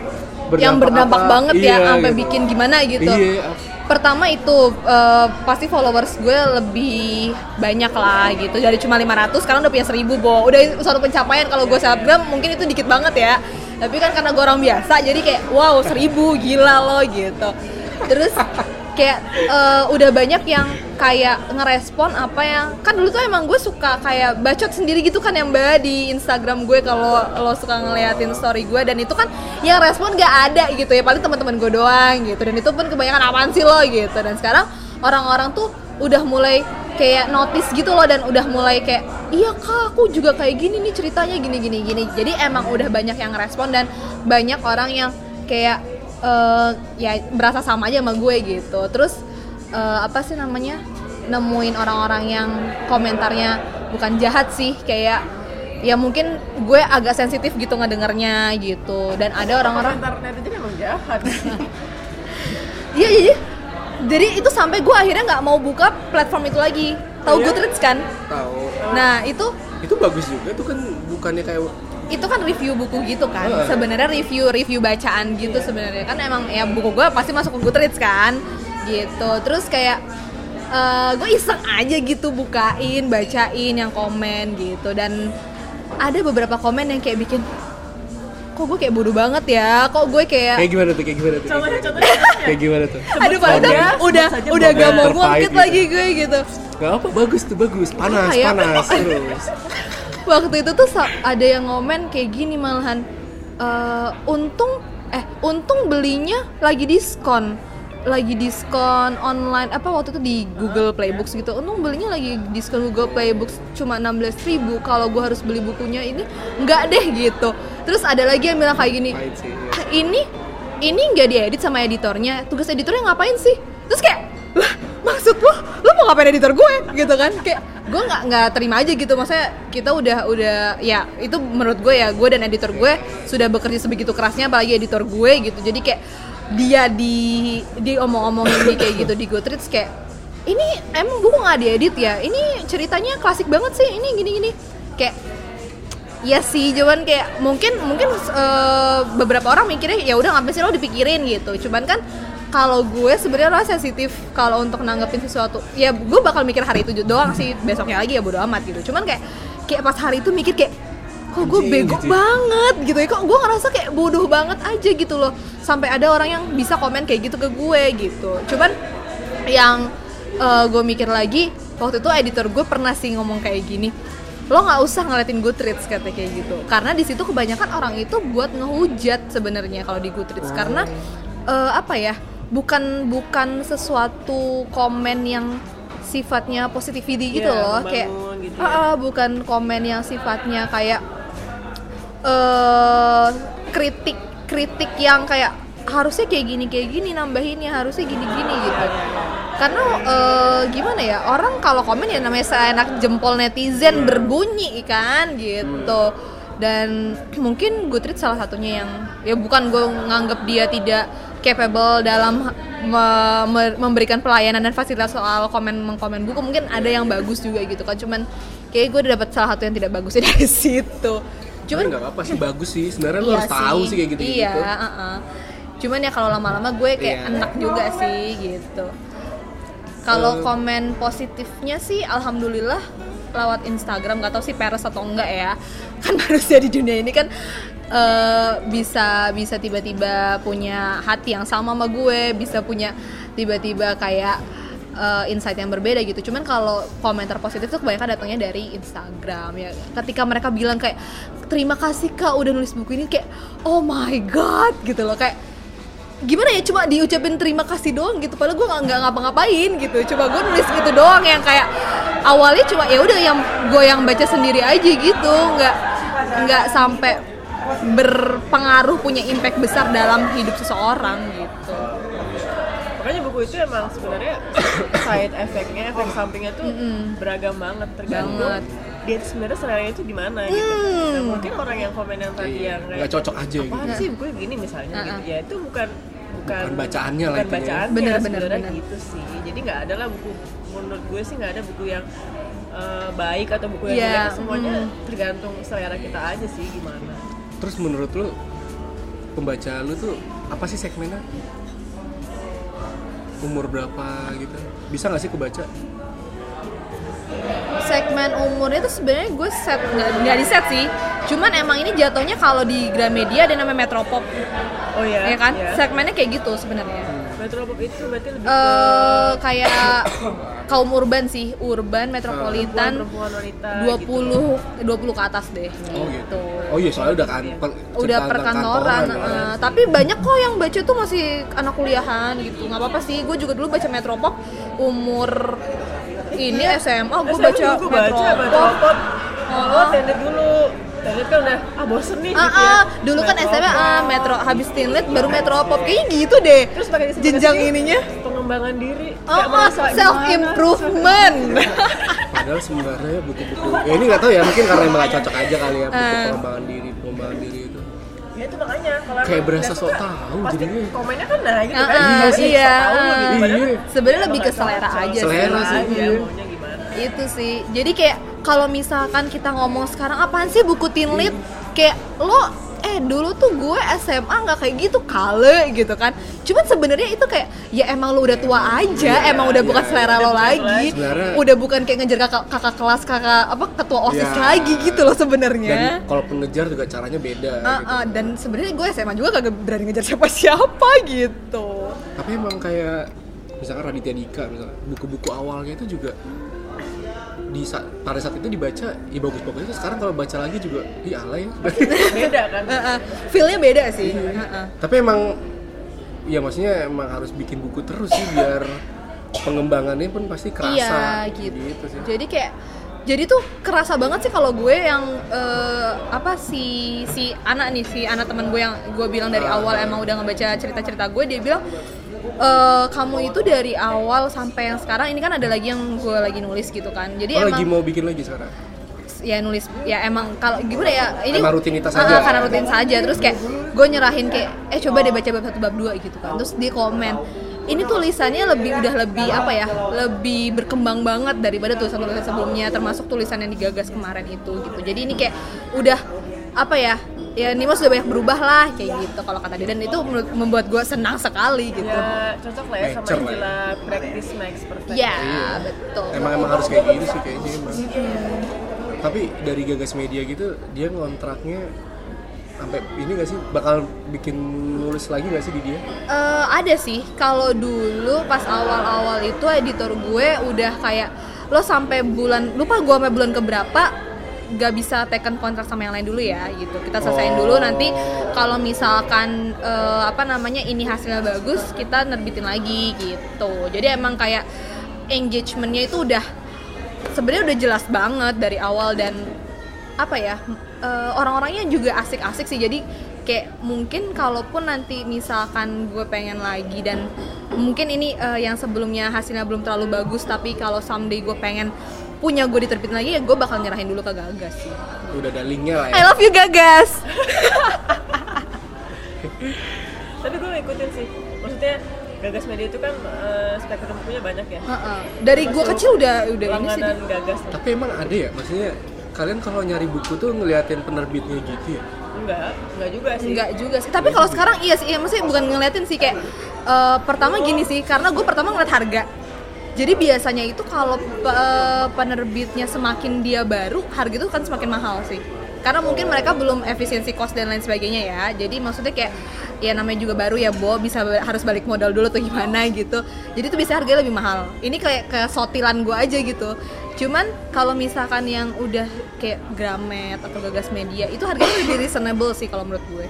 berdampak yang berdampak apa? banget ya Iya, sampai gitu. bikin gimana gitu. Iya. Pertama itu eh, pasti followers gue lebih banyak lah gitu. Dari cuma 500 sekarang udah punya 1000 bo. Udah suatu pencapaian kalau gue selebgram mungkin itu dikit banget ya. Tapi kan karena gue orang biasa jadi kayak wow 1000 gila loh gitu. Terus kayak eh, udah banyak yang kayak ngerespon apa yang kan dulu tuh emang gue suka kayak bacot sendiri gitu kan yang mbak di Instagram gue kalau lo suka ngeliatin story gue dan itu kan yang respon gak ada gitu ya paling teman-teman gue doang gitu dan itu pun kebanyakan apaan sih lo gitu dan sekarang orang-orang tuh udah mulai kayak notice gitu loh dan udah mulai kayak iya kak aku juga kayak gini nih ceritanya gini gini gini. Jadi emang udah banyak yang respon dan banyak orang yang kayak eh, ya berasa sama aja sama gue gitu. Terus eh, apa sih namanya? Nemuin orang-orang yang komentarnya bukan jahat sih kayak ya mungkin gue agak sensitif gitu ngedengernya gitu. Dan ada orang-orang komentar netizen emang jahat. *laughs* Iya iya iya. jadi itu sampai gue akhirnya nggak mau buka platform itu lagi. Tahu Iya. Goodreads kan? Tahu. Nah itu itu bagus juga tuh kan bukannya kayak itu kan review buku gitu kan? Sebenarnya review review bacaan gitu sebenarnya. Kan emang ya buku gue pasti masuk ke Goodreads kan gitu. Terus kayak eh, gue iseng aja gitu bukain bacain yang komen gitu. Dan ada beberapa komen yang kayak bikin kok gue kayak bodoh banget ya? Kok gue kayak kayak gimana tuh? Kayak gimana tuh? Contohnya kayak, contohnya kayak gimana tuh? Aduh padahal udah udah gak mau ngungkit gitu. lagi gue gitu. Gak apa bagus tuh bagus. Panas Ah, ya. panas *laughs* terus. Waktu itu tuh ada yang ngomen kayak gini malahan Eh, untung eh untung belinya lagi diskon lagi diskon online apa waktu itu di Google Playbooks gitu. Untung belinya lagi diskon Google Playbooks cuma 16.000 kalau gue harus beli bukunya ini nggak deh gitu. Terus ada lagi yang bilang kayak gini ya. "Ah, ini ini nggak diedit sama editornya. Tugas editornya ngapain sih? Terus kayak lah maksud lo lo mau ngapain editor gue? Gitu kan. Kayak gue nggak nggak terima aja gitu. Maksudnya kita udah udah ya itu menurut gue ya gue dan editor gue sudah bekerja sebegitu kerasnya apalagi editor gue gitu. Jadi kayak dia di di omong-omongin di kayak gitu di Goodreads kayak ini emang buku nggak diedit ya? Ini ceritanya klasik banget sih ini gini-gini kayak ya sih cuman kayak mungkin mungkin eh, beberapa orang mikirnya ya udah ngapain sih lo dipikirin gitu. Cuman kan kalau gue sebenarnya lo sensitif kalau untuk nanggepin sesuatu. Ya gue bakal mikir hari itu doang sih besoknya lagi ya bodo amat gitu. Cuman kayak kayak pas hari itu mikir kayak kok gue bego gitu. banget gitu ya. Kok gue ngerasa kayak bodoh banget aja gitu loh. Sampai ada orang yang bisa komen kayak gitu ke gue gitu. Cuman yang eh, gue mikir lagi waktu itu editor gue pernah sih ngomong kayak gini lo nggak usah ngeliatin Goodreads katanya kayak gitu. Karena di situ kebanyakan orang itu buat ngehujat sebenarnya kalau di Goodreads. Karena eh, apa ya bukan bukan sesuatu komen yang sifatnya positivity gitu Iya, loh kayak gitu ya. Ah, bukan komen yang sifatnya kayak eh kritik kritik yang kayak harusnya kayak gini kayak gini nambahinnya harusnya gini gini gitu. Karena eh, gimana ya orang kalau komen ya namanya seenak jempol netizen berbunyi kan gitu. Dan mungkin Goodreads salah satunya yang ya bukan gue nganggap dia tidak capable dalam me- me- memberikan pelayanan dan fasilitas soal komen mengkomen buku. Mungkin ada yang bagus juga gitu kan cuman kayak gue dapat salah satu yang tidak bagusnya *laughs* dari situ Cuman nggak apa-apa sih bagus sih. Sebenarnya lo Iya harus tahu sih kayak gitu Iya, gitu. uh-uh. Cuman ya kalau lama-lama gue kayak Iya. enak juga sih gitu. Kalau Eh. komen positifnya sih alhamdulillah lewat Instagram gak tau sih peres atau enggak ya. *laughs* Kan manusia di dunia ini kan eh, bisa bisa tiba-tiba punya hati yang sama sama gue, bisa punya tiba-tiba kayak eh, insight yang berbeda gitu. Cuman kalau komentar positif tuh kebanyakan datangnya dari Instagram ya. Ketika mereka bilang kayak terima kasih kak udah nulis buku ini kayak oh my god gitu loh kayak gimana ya cuma diucapin terima kasih doang gitu padahal gue nggak ngapa-ngapain gitu coba gue nulis gitu doang yang kayak awalnya cuma ya udah yang gue yang baca sendiri aja gitu nggak nggak sampai berpengaruh punya impact besar dalam hidup seseorang gitu makanya buku itu emang sebenarnya *coughs* side efeknya efek sampingnya tuh beragam banget tergantung Banget. dia sebenarnya selera itu di mana gitu Hmm. Nah, mungkin orang yang komen yang tadi Iya, yang nggak cocok aja apaan gitu. sih buku gini misalnya Uh-uh. gitu ya itu bukan bukan Bukan bacaannya lah bukan intinya. bacaannya Bener, bener, bener. gitu sih jadi nggak ada lah buku menurut gue sih nggak ada buku yang eh, baik atau buku yang Iya, jelek semuanya mm. tergantung selera kita aja sih gimana Terus menurut lu pembaca lu tuh apa sih segmennya? Umur berapa gitu? Bisa nggak sih kebaca? segmen umurnya tuh sebenarnya gue set nggak di set sih cuman emang ini jatuhnya kalau di Gramedia ada namanya Metropop oh ya ya kan ya. segmennya kayak gitu sebenarnya Metropop itu berarti lebih eh kayak kaum urban sih urban metropolitan perempuan wanita 20 20 ke atas deh Oh gitu gitu. Oh iya soalnya udah kan per- udah perkantoran kantoran, kan. tapi banyak kok yang baca tuh masih anak kuliahan gitu nggak apa-apa sih gue juga dulu baca Metropop umur ini SMA gue baca gue baca Metropop Metropop Oh. oh dulu tenet kan udah ah bosen nih Ah, gitu ya ah, dulu kan SMA ah, Metro habis Tinlet baru Metropop kayaknya gitu deh. terus pakai jenjang ininya. Pengembangan diri Oh, oh, merasa self gimana. improvement. *laughs* Padahal sebenarnya buku-buku ya ini nggak tahu ya mungkin karena emang cocok aja kali ya buku Eh. pengembangan diri pengembangan diri itu. ya itu makanya kalau Kayak berasa sok tahu pasti jadinya. komennya kan nah gitu Ah, kan ah, Pasti iya. sok tahu gitu. Padahal Iya. Sebenarnya lebih ke selera aja Selera sih, aja iya. maunya gimana Itu sih. Jadi kayak kalau misalkan kita ngomong sekarang apaan sih buku Tinlit? Kayak lo eh dulu tuh gue SMA nggak kayak gitu kale gitu kan cuman sebenarnya itu kayak ya emang lo udah tua aja emang udah bukan iya, selera udah lo bukan lagi. Sebenarnya- udah bukan kayak ngejar kakak, kakak kelas kakak apa ketua osis Iya. lagi gitu loh sebenarnya Dan kalaupun ngejar juga caranya beda Ah, gitu. ah, dan sebenarnya gue SMA juga kagak berani ngejar siapa-siapa gitu. Tapi emang kayak misalkan Raditya Dika misalkan buku-buku awalnya itu juga di saat, pada saat itu dibaca ya bagus-bagus itu sekarang kalau baca lagi juga ih alay beda kan *laughs* Uh, uh, Feel-nya beda sih. Uh, uh. tapi emang ya maksudnya emang harus bikin buku terus sih biar pengembangannya pun pasti kerasa Iya gitu. sih Jadi kayak jadi tuh kerasa banget sih kalau gue yang eh, apa si si anak nih si anak teman gue yang gue bilang dari Ah. awal emang udah ngebaca cerita-cerita gue dia bilang eh kamu itu dari awal sampai yang sekarang ini kan ada lagi yang gue lagi nulis gitu kan. Jadi oh emang lagi mau bikin lagi sekarang? Ya nulis ya emang kalau gimana ya ini Karena rutinitas aja. karena rutin saja terus kayak gue nyerahin kayak eh coba deh baca bab satu bab dua gitu kan. Terus di komen ini tulisannya lebih udah lebih apa ya lebih berkembang banget daripada tulisan-tulisan sebelumnya termasuk tulisan yang digagas kemarin itu gitu. Jadi ini kayak udah apa ya ya Nima sudah banyak berubah lah kayak gitu kalau kata dia. Dan itu membuat gue senang sekali gitu. Ya cocok lah ya sama ya. istilah practice makes perfect. Ya betul. Emang emang harus kayak gitu sih kayaknya emang tapi dari gagas media gitu dia ngontraknya sampai ini gak sih? Bakal bikin nulis lagi gak sih di dia? Eh, ada sih. Kalau dulu pas awal-awal itu editor gue udah kayak lo sampai bulan lupa gue sampai bulan keberapa gak bisa taken kontrak sama yang lain dulu ya gitu. Kita selesaiin dulu nanti kalau misalkan eh, apa namanya ini hasilnya bagus kita nerbitin lagi gitu. Jadi emang kayak engagementnya itu udah sebenarnya udah jelas banget dari awal dan apa ya eh, orang-orangnya juga asik-asik sih. Jadi kayak mungkin kalaupun nanti misalkan gue pengen lagi dan mungkin ini eh, yang sebelumnya hasilnya belum terlalu bagus tapi kalau someday gue pengen punya gue diterbitin lagi ya gue bakal nyerahin dulu ke Gagas sih. Udah ada linknya lah I ya love you Gagas. *laughs* Tapi gue ngikutin sih. Maksudnya gagas media itu kan eh, spektrum bukunya banyak ya. Heeh. dari gue kecil udah udah ini sih gagas. Nih. tapi emang ada ya? Maksudnya kalian kalau nyari buku tuh ngeliatin penerbitnya gitu ya? Enggak enggak juga sih. Enggak juga sih. Tapi kalau sekarang iya sih, iya, maksudnya bukan ngeliatin sih kayak eh, pertama gini sih, karena gue pertama ngeliat harga. Jadi biasanya itu kalau eh, penerbitnya semakin dia baru, harga itu kan semakin mahal sih. Karena mungkin mereka belum efisiensi cost dan lain sebagainya ya. Jadi maksudnya kayak ya namanya juga baru ya, Bo, bisa harus balik modal dulu tuh gimana gitu. Jadi itu bisa harganya lebih mahal. Ini kayak ke sotilan gue aja gitu. Cuman kalau misalkan yang udah kayak Gramet atau Gagas Media itu harganya lebih reasonable sih kalau menurut gue.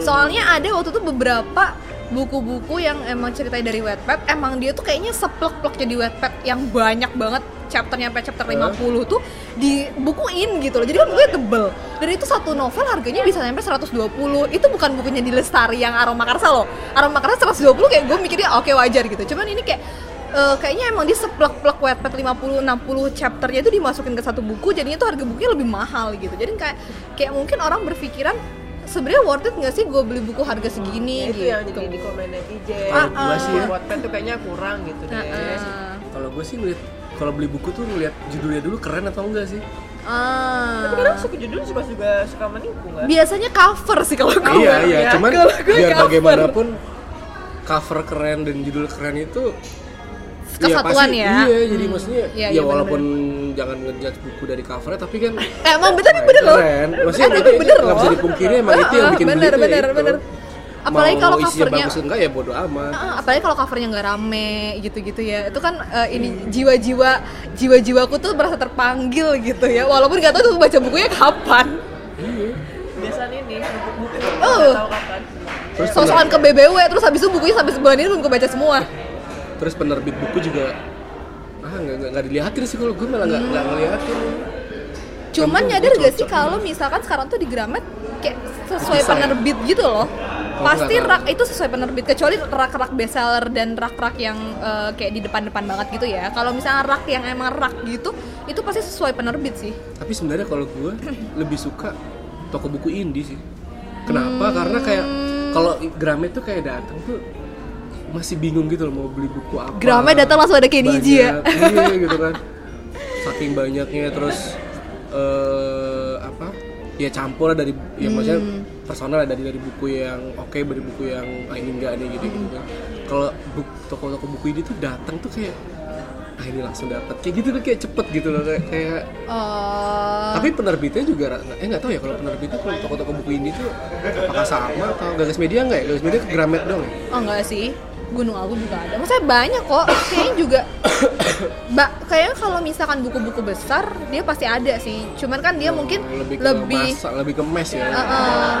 Soalnya ada waktu itu beberapa buku-buku yang emang ceritanya dari Wattpad, emang dia tuh kayaknya seplek-plek jadi Wattpad yang banyak banget chapternya sampai chapter 50 tuh dibukuin gitu loh. Jadi kan bukunya tebel. Dan itu satu novel harganya bisa sampai 120. Itu bukan bukunya di Lestari yang Aroma Karsa loh. Aroma Karsa 120 kayak gue mikirnya oke wajar gitu. Cuman ini kayak eh, kayaknya emang dia seplek-plek Wattpad 50 60 chapternya itu dimasukin ke satu buku jadinya tuh harga bukunya lebih mahal gitu. Jadi kayak kayak mungkin orang berpikiran sebenarnya worth it nggak sih gue beli buku harga segini Ya, itu gitu. yang jadi di komen netizen Kalau gua sih ya. Wattpad tuh kayaknya kurang gitu deh Heeh. kalau gue sih ngeliat kalau beli buku tuh ngeliat judulnya dulu keren atau enggak sih Ah. tapi kadang suka judul suka juga suka menipu nggak biasanya cover sih kalau gue. iya iya ya. cuman Kalau gue biar cover. bagaimanapun cover keren dan judul keren itu Kesatuan pasti- ya. iya jadi maksudnya Iya, ya iya, walaupun jangan ngejudge buku dari covernya tapi kan Eh, emang bener nih bener loh. keren maksudnya Eh, itu bener nggak bisa loh. dipungkiri emang itu yang Ah, bikin bener, tuh ya bener, itu. bener. Apalagi Mau kalau covernya- bagus enggak ya bodo amat Ah, apalagi kalau covernya nggak rame gitu-gitu ya itu kan eh, ini jiwa-jiwa jiwa-jiwaku tuh merasa terpanggil gitu ya walaupun nggak tahu tuh baca bukunya kapan biasanya ini buku-buku Oh. tahu kapan terus sosokan ke BBW terus habis itu bukunya sampai sebulan ini belum gue baca semua terus penerbit buku juga ah nggak nggak- dilihatin sih kalau gue malah nggak nggak ngeliatin. Cuman nyadar gak sih kalau misalkan sekarang tuh di Gramet kayak sesuai Desain. penerbit gitu loh. Pasti nggak tahu. rak itu sesuai penerbit kecuali rak-rak bestseller dan rak-rak yang eh, kayak di depan-depan banget gitu ya. Kalau misalnya rak yang emang rak gitu itu pasti sesuai penerbit sih. Tapi sebenarnya kalau gue *clears throat* lebih suka toko buku indie sih. Kenapa? Karena kayak kalau Gramet tuh kayak datang tuh masih bingung gitu loh mau beli buku apa. Gramet datang langsung ada Keniji ya? Iya *laughs* gitu kan. Saking banyaknya terus eh apa? Ya campur lah dari ya maksudnya Hmm. personal lah dari dari buku yang oke dari buku yang ah, ini enggak nih gitu gitu kan. Kalau buk- toko-toko buku ini tuh datang tuh kayak ah ini langsung dapat kayak gitu tuh kayak cepet gitu loh kayak, kayak Eh, tapi penerbitnya juga eh nggak tahu ya kalau penerbitnya kalau toko-toko buku ini tuh apakah sama atau gagas media nggak ya? Gagas media ke Gramet dong ya? Oh enggak sih, Gunung Agung juga ada. Maksudnya banyak kok. Kayaknya juga, *coughs* ba, kayaknya kalau misalkan buku-buku besar dia pasti ada sih. Cuman kan dia mungkin lebih ke lebih, masa, lebih ke mes ya eh, eh,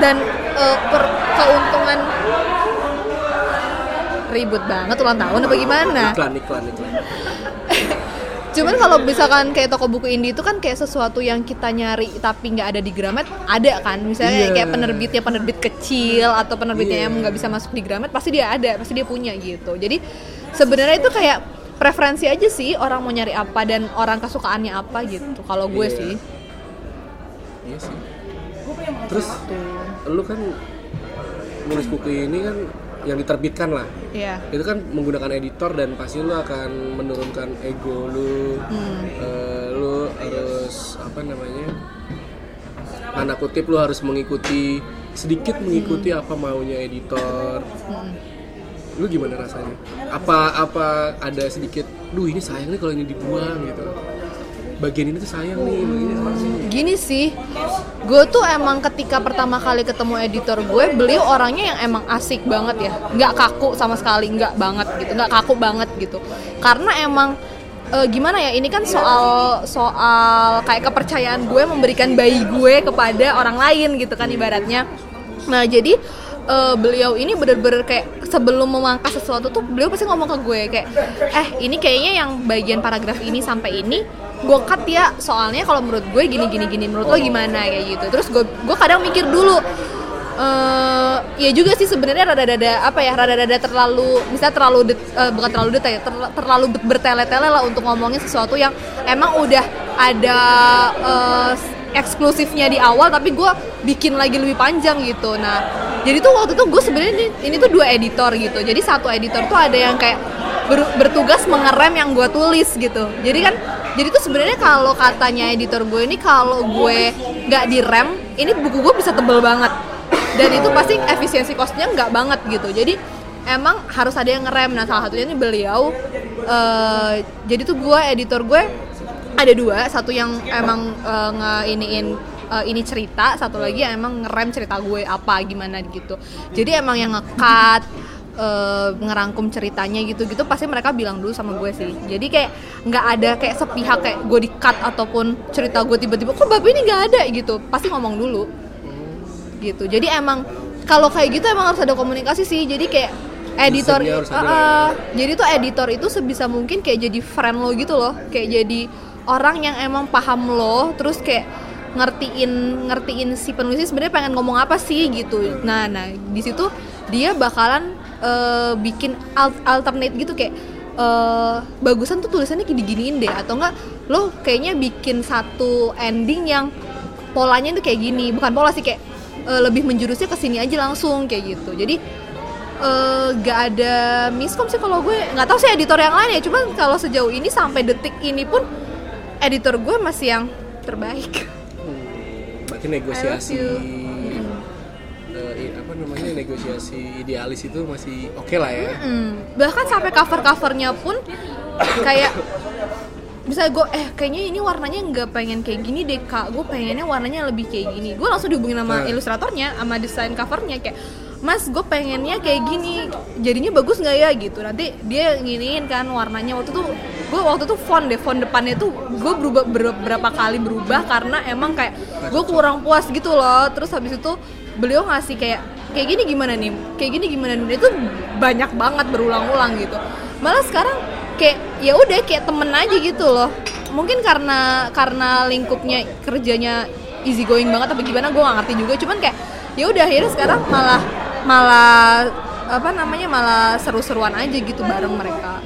dan eh, per keuntungan ribut banget ulang tahun apa gimana? iklan iklan iklan Cuman kalau misalkan kayak toko buku indie itu kan kayak sesuatu yang kita nyari tapi nggak ada di Gramet, ada kan? Misalnya Iya. kayak penerbitnya penerbit kecil atau penerbitnya Iya. yang nggak bisa masuk di Gramet, pasti dia ada, pasti dia punya gitu. Jadi sebenarnya itu kayak preferensi aja sih orang mau nyari apa dan orang kesukaannya apa gitu. Kalau gue Iya. sih. iya sih terus lu kan nulis buku ini kan yang diterbitkan lah. Iya. itu kan menggunakan editor dan pasti lu akan menurunkan ego lu. Eh, lu harus apa namanya tanda kutip lu harus mengikuti sedikit mengikuti apa maunya editor. Lu gimana rasanya? Apa apa ada sedikit duh ini sayang nih kalau ini dibuang gitu. Bagian ini tuh sayang nih bagian ini sayang. Gini sih, gue tuh emang ketika pertama kali ketemu editor gue, beliau orangnya yang emang asik banget ya, nggak kaku sama sekali, nggak banget gitu, nggak kaku banget gitu. Karena emang eh, gimana ya, ini kan soal soal kayak kepercayaan gue memberikan bayi gue kepada orang lain gitu kan ibaratnya. Nah jadi eh, beliau ini bener-bener kayak sebelum memangkas sesuatu tuh beliau pasti ngomong ke gue kayak eh ini kayaknya yang bagian paragraf ini sampai ini gue cut ya soalnya kalau menurut gue gini gini gini menurut lo gimana kayak gitu. Terus gue gue kadang mikir dulu eh ya juga sih sebenarnya rada-rada apa ya rada-rada terlalu misalnya terlalu det- eh, bukan terlalu detail ter- terlalu ber- bertele-tele lah untuk ngomongin sesuatu yang emang udah ada eh, eksklusifnya di awal tapi gue bikin lagi lebih panjang gitu. Nah jadi tuh waktu itu gue sebenarnya ini, ini tuh dua editor gitu. Jadi satu editor tuh ada yang kayak ber- bertugas mengerem yang gue tulis gitu. Jadi kan jadi tuh sebenarnya kalau katanya editor gue ini kalau gue nggak direm ini buku gue bisa tebel banget. Dan itu pasti efisiensi costnya nggak banget gitu. Jadi emang harus ada yang ngerem. Nah salah satunya ini beliau eh, jadi tuh gue editor gue ada dua satu yang emang eh, ngeiniin eh, ini cerita satu lagi yang emang ngerem cerita gue apa gimana gitu. Jadi emang yang ngekat eh, ngerangkum ceritanya gitu-gitu pasti mereka bilang dulu sama gue sih. Jadi kayak nggak ada kayak sepihak kayak gue di cut ataupun cerita gue tiba-tiba kok bapak ini nggak ada? gitu. Pasti ngomong dulu. Gitu. Jadi emang kalau kayak gitu emang harus ada komunikasi sih. Jadi kayak editor Ah, ah. jadi tuh editor itu sebisa mungkin kayak jadi friend lo gitu loh. Kayak jadi orang yang emang paham lo terus kayak ngertiin ngertiin si penulis sebenarnya pengen ngomong apa sih gitu. Nah nah di situ dia bakalan eh, bikin al- alternate gitu kayak eh, bagusan tuh tulisannya diginiin deh. Atau enggak lo kayaknya bikin satu ending yang polanya tuh kayak gini. Bukan pola sih kayak eh, lebih menjurusnya ke sini aja langsung kayak gitu. Jadi eh, gak ada miskom sih kalau gue. Nggak tahu sih editor yang lain ya. Cuman kalau sejauh ini sampai detik ini pun editor gue masih yang terbaik. Hmm, berarti negosiasi i- apa namanya negosiasi idealis itu masih oke lah ya. Hmm, bahkan sampai cover covernya pun kayak bisa gue eh kayaknya ini warnanya nggak pengen kayak gini deh kak. Gue pengennya warnanya lebih kayak gini. Gue langsung dihubungin sama Nah. ilustratornya sama desain covernya kayak mas gue pengennya kayak gini jadinya bagus nggak ya? Gitu. Nanti dia nginiin kan warnanya. Waktu tuh gue waktu tuh font deh font depannya tuh gue berubah ber- berapa kali berubah karena emang kayak gue kurang puas gitu loh. Terus habis itu beliau ngasih kayak kayak gini gimana nih? Kayak gini gimana nih? Itu banyak banget berulang-ulang gitu. Malah sekarang kayak ya udah kayak temen aja gitu loh. Mungkin karena karena lingkupnya kerjanya easy going banget tapi gimana gue gak ngerti juga. Cuman kayak ya udah akhirnya sekarang malah malah apa namanya malah seru-seruan aja gitu bareng mereka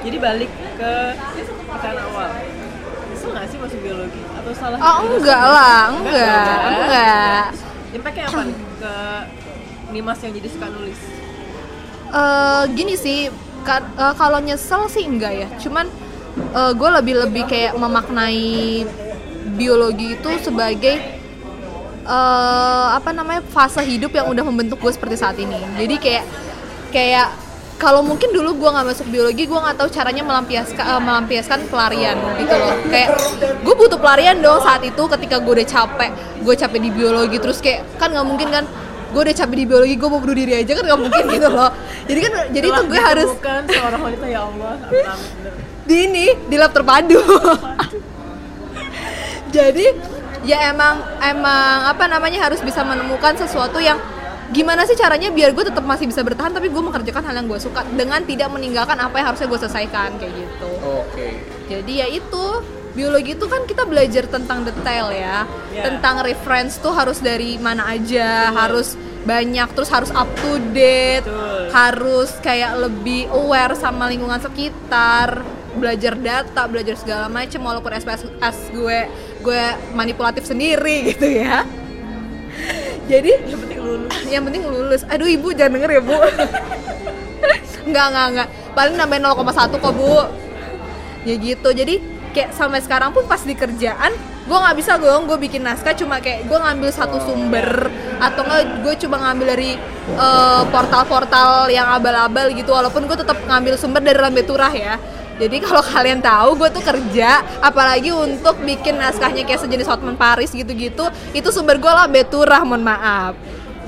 Jadi balik ke pertanyaan awal. Bisa nggak sih masuk biologi atau salah? oh enggak lah enggak Enggak. enggak Impactnya apa nih ke Nimas yang jadi suka nulis? Eh, gini sih ka- eh, kalau nyesel sih enggak ya cuman gue lebih lebih kayak memaknai biologi itu sebagai eh, apa namanya fase hidup yang udah membentuk gue seperti saat ini. Jadi kayak kayak kalau mungkin dulu gue nggak masuk biologi gue nggak tahu caranya melampiaskan eh, melampiaskan pelarian gitu loh. Kayak gue butuh pelarian dong saat itu ketika gue udah capek gue capek di biologi. Terus kayak kan nggak mungkin kan gue udah capek di biologi gue mau bunuh diri aja kan nggak mungkin gitu loh. Jadi kan jadi itu gue harus Bukan seorang wanita ya Allah. *laughs* Di ini di lab terpadu. *laughs* Jadi ya emang emang apa namanya harus bisa menemukan sesuatu yang gimana sih caranya biar gue tetap masih bisa bertahan tapi gue mengerjakan hal yang gue suka dengan tidak meninggalkan apa yang harusnya gue selesaikan kayak gitu oke jadi ya itu biologi itu kan kita belajar tentang detail ya Ya. tentang reference tuh harus dari mana aja harus banyak terus harus up to date Betul. harus kayak lebih aware sama lingkungan sekitar belajar data belajar segala macam walaupun SPSS gue gue manipulatif sendiri gitu ya. Jadi yang penting lulus. yang penting lulus. Aduh ibu jangan denger ya bu. Nggak nggak nggak. Paling nambahin 0,1 kok bu. Ya gitu. Jadi kayak sampai sekarang pun pas di kerjaan gue nggak bisa gue gue bikin naskah cuma kayak gue ngambil satu sumber atau nggak gue coba ngambil dari eh, portal-portal yang abal-abal gitu. Walaupun gue tetap ngambil sumber dari Lambe Turah ya jadi kalau kalian tahu gue tuh kerja apalagi untuk bikin naskahnya kayak sejenis Hotman Paris gitu-gitu itu sumber gue Lambe Turah mohon maaf.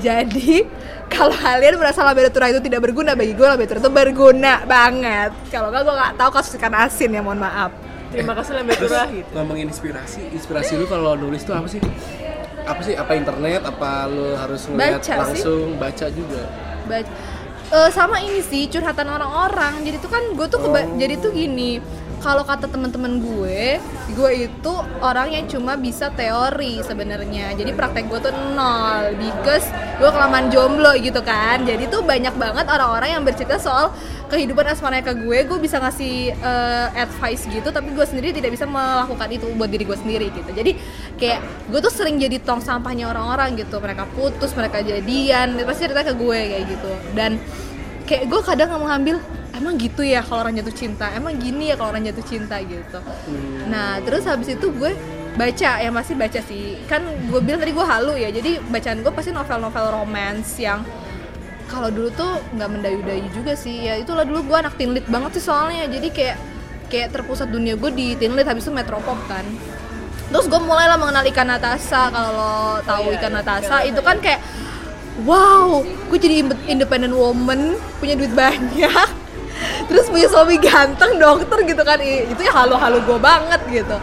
Jadi *laughs* kalau kalian merasa Lambe Turah itu tidak berguna bagi gue Lambe Turah itu berguna banget. Kalau nggak gue nggak tahu kasus ikan asin ya mohon maaf. Terima kasih lembe turah gitu. ngomongin inspirasi inspirasi lu kalau nulis tuh apa sih? Apa sih? Apa internet? Apa lu harus ngeliat Baca sih. langsung? Baca juga. Baca. Eh, sama ini sih curhatan orang-orang jadi tuh kan gue tuh Oh. jadi tuh gini kalau kata teman-teman gue gue itu orang yang cuma bisa teori sebenarnya. Jadi praktek gue tuh nol. Because gue kelamaan jomblo gitu kan. Jadi tuh banyak banget orang-orang yang bercerita soal kehidupan asmara ke gue gue bisa ngasih eh, advice gitu tapi gue sendiri tidak bisa melakukan itu buat diri gue sendiri gitu. Jadi kayak gue tuh sering jadi tong sampahnya orang-orang gitu. Mereka putus mereka jadian dia pasti cerita ke gue kayak gitu. Dan kayak gue kadang nggak mengambil emang gitu ya kalau orang jatuh cinta? Emang gini ya kalau orang jatuh cinta gitu? Nah terus habis itu gue baca ya masih baca sih. Kan gue bilang tadi gue halu ya jadi bacaan gue pasti novel-novel romance yang kalau dulu tuh nggak mendayu-dayu juga sih. Ya itulah dulu gue anak teen lit banget sih soalnya. Jadi kayak kayak terpusat dunia gue di teen lit habis itu metropop kan. Terus gue mulailah mengenal ikan Natasha kalau lo tahu iya, ikan iya, Natasha Ikan itu kan kayak wow gue jadi independent woman punya duit banyak terus punya suami ganteng dokter gitu kan. Itu ya halu-halu gue banget gitu.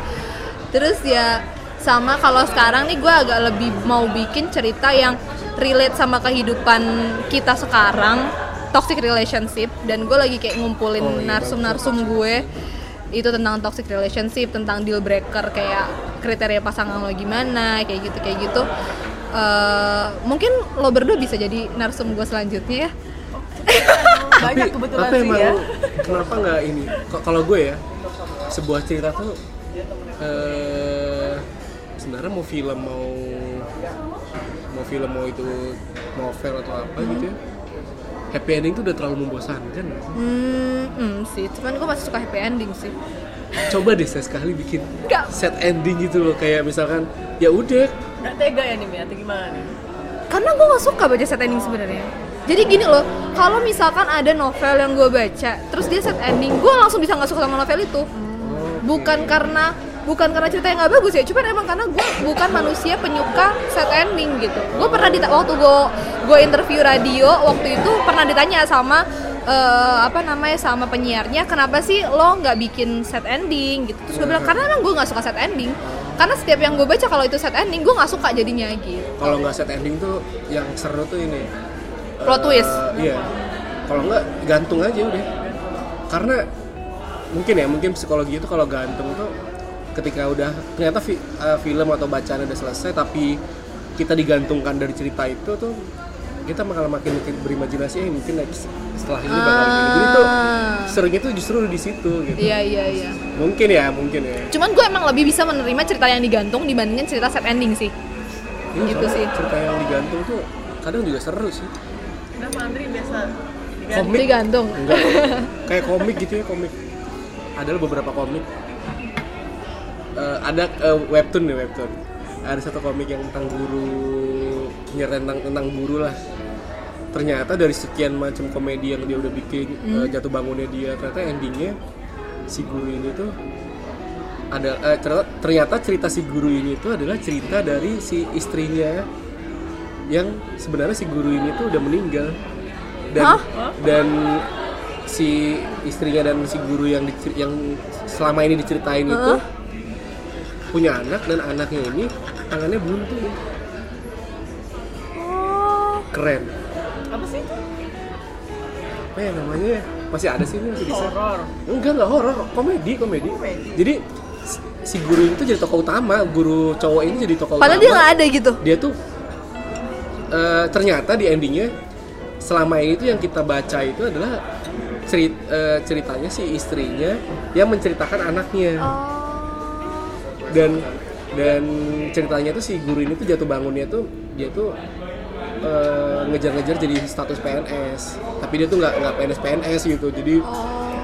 Terus ya sama kalau sekarang nih gue agak lebih mau bikin cerita yang relate sama kehidupan kita sekarang toxic relationship. Dan gue lagi kayak ngumpulin Oh, iya, narsum-narsum gue itu tentang toxic relationship tentang deal breaker kayak kriteria pasangan lo gimana kayak gitu kayak gitu. Eh, mungkin lo berdua bisa jadi narsum gue selanjutnya ya *laughs* banyak kebetulan tapi sih emang ya. kenapa nggak ini? Kalau gue ya sebuah cerita tuh eh sebenarnya mau film mau mau film mau itu novel atau apa gitu ya happy ending tuh udah terlalu membosankan. Hmm, hmm, sih. Cuman gue masih suka happy ending sih. *laughs* Coba deh saya sekali bikin Nggak. set ending gitu loh kayak misalkan ya udah. Nggak tega ya nih Mi, atau gimana nih karena gue gak suka baca set ending sebenarnya jadi gini loh kalau misalkan ada novel yang gue baca terus dia set ending gue langsung bisa nggak suka sama novel itu. Bukan karena bukan karena cerita yang nggak bagus ya cuman emang karena gue bukan manusia penyuka set ending gitu. Gue pernah dita waktu gue gue interview radio waktu itu pernah ditanya sama eh, apa namanya sama penyiarnya kenapa sih lo nggak bikin set ending? Gitu. Terus gue bilang karena emang gue nggak suka set ending. Karena setiap yang gue baca kalau itu set ending gue nggak suka jadinya gitu. Kalau nggak set ending tuh yang seru tuh ini Plot twist. iya kalau nggak gantung aja udah karena mungkin ya mungkin psikologi itu kalau gantung tuh ketika udah ternyata fi- eh, film atau bacaan udah selesai tapi kita digantungkan dari cerita itu tuh kita bakal makin makin berimajinasi eh mungkin next setelah ini bakal gini jadi tuh Ah. serunya tuh justru di situ gitu Iya iya iya. mungkin ya mungkin ya Cuman gue emang lebih bisa menerima cerita yang digantung dibandingin cerita set ending sih. Iya, Gitu sih. cerita yang digantung tuh kadang juga seru sih kenapa Andri biasa diganti? komik? Digantung. enggak. *laughs* Kayak komik gitu ya komik. Ada beberapa komik. Eh, ada eh, webtoon nih webtoon. Ada satu komik yang tentang guru nyeritain tentang tentang guru lah. Ternyata dari sekian macam komedi yang dia udah bikin eh, jatuh bangunnya dia ternyata endingnya si guru ini tuh ada eh, ternyata, ternyata cerita si guru ini tuh adalah cerita dari si istrinya yang sebenarnya si guru ini tuh udah meninggal. Dan Hah? dan si istrinya dan si guru yang dicer- yang selama ini diceritain itu punya anak dan anaknya ini tangannya buntu. Oh. keren. Apa sih apa ya namanya ya? Masih ada sih ini masih bisa. Horor. Enggak enggak horor. Komedi komedi. Komedi. jadi si- guru ini tuh jadi tokoh utama. Guru cowok ini jadi tokoh Padahal utama. dia nggak ada gitu. dia tuh eh, ternyata di endingnya selama ini tuh yang kita baca itu adalah cerit, eh, ceritanya si istrinya yang menceritakan anaknya. Oh. dan dan ceritanya tuh si guru ini tuh jatuh bangunnya tuh dia tuh eh, ngejar-ngejar jadi status PNS tapi dia tuh nggak nggak PNS PNS gitu. Jadi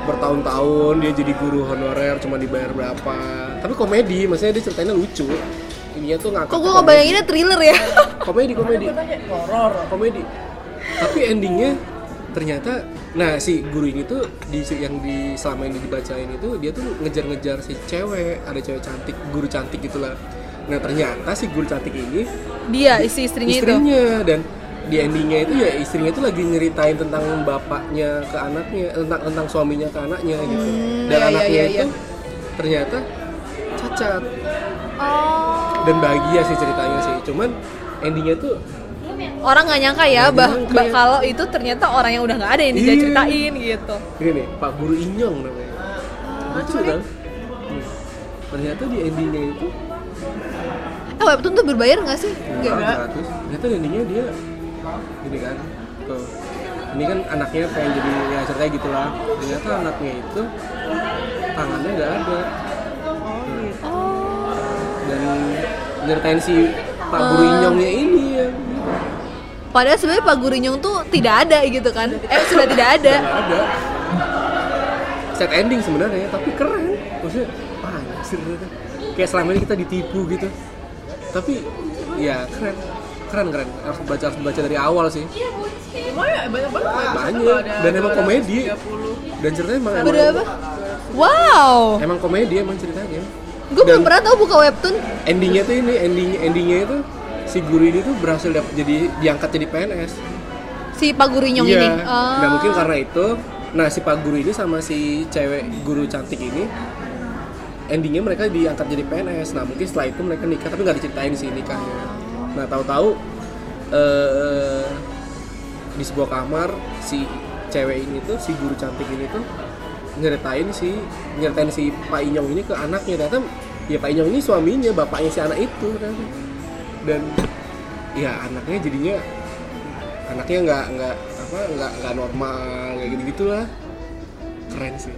bertahun-tahun dia jadi guru honorer cuma dibayar berapa. Tapi komedi maksudnya dia ceritanya lucu ini tuh ngakak Kok gue ngebayanginnya thriller ya? *laughs* komedi komedi horor komedi tapi endingnya ternyata nah si guru ini tuh di yang di selama ini dibacain itu dia tuh ngejar-ngejar si cewek ada cewek cantik guru cantik gitulah nah ternyata si guru cantik ini Dia isi istrinya, itu. istrinya dan di endingnya itu ya istrinya itu lagi nyeritain tentang bapaknya ke anaknya tentang tentang suaminya ke anaknya gitu dan iya, iya, anaknya iya, itu iya. ternyata cacat Oh. Dan bahagia sih ceritanya sih cuman endingnya tuh Orang nggak nyangka ya, Nggak bah, nyangka bah- ya. kalau itu ternyata orang yang udah nggak ada yang dia Iya. ceritain gitu. ini nih Pak Guru Inyong namanya lucu kan ternyata di endingnya itu Eh webtoon tuh berbayar nggak sih? Enggak. Enggak. 400 ternyata endingnya dia gini kan tuh ini kan anaknya pengen jadi ya ceritanya gitulah ternyata anaknya itu tangannya nggak ada Oh. dan nyeritain si Pak Guru Inyongnya ini ya Padahal sebenarnya Pak Gurinyong tuh tidak ada gitu kan? Eh sudah tidak ada. ada set ending sebenarnya tapi keren maksudnya wah anjir ternyata. kayak selama ini kita ditipu gitu tapi ya keren keren keren harus baca harus baca dari awal sih lumayan banyak banget banyak dan emang komedi 30 dan ceritanya emang emang? Wow. emang komedi emang ceritanya Gue belum pernah tau buka webtoon. endingnya tuh ini ending endingnya itu si guru ini tuh berhasil dap- jadi diangkat jadi PNS Si Pak Gurinyong iya ini. Oh. nah mungkin karena itu nah si pak guru ini sama si cewek guru cantik ini endingnya mereka diangkat jadi PNS nah mungkin setelah itu mereka nikah tapi nggak diceritain sih nikahnya nah tahu-tahu eh di sebuah kamar si cewek ini tuh si guru cantik ini tuh nyeritain si nyeritain si Pak Inyong ini ke anaknya. Ternyata ya Pak Inyong ini suaminya bapaknya si anak itu ternyata. dan ya anaknya jadinya anaknya nggak nggak apa nggak nggak normal kayak gitu gitulah keren sih.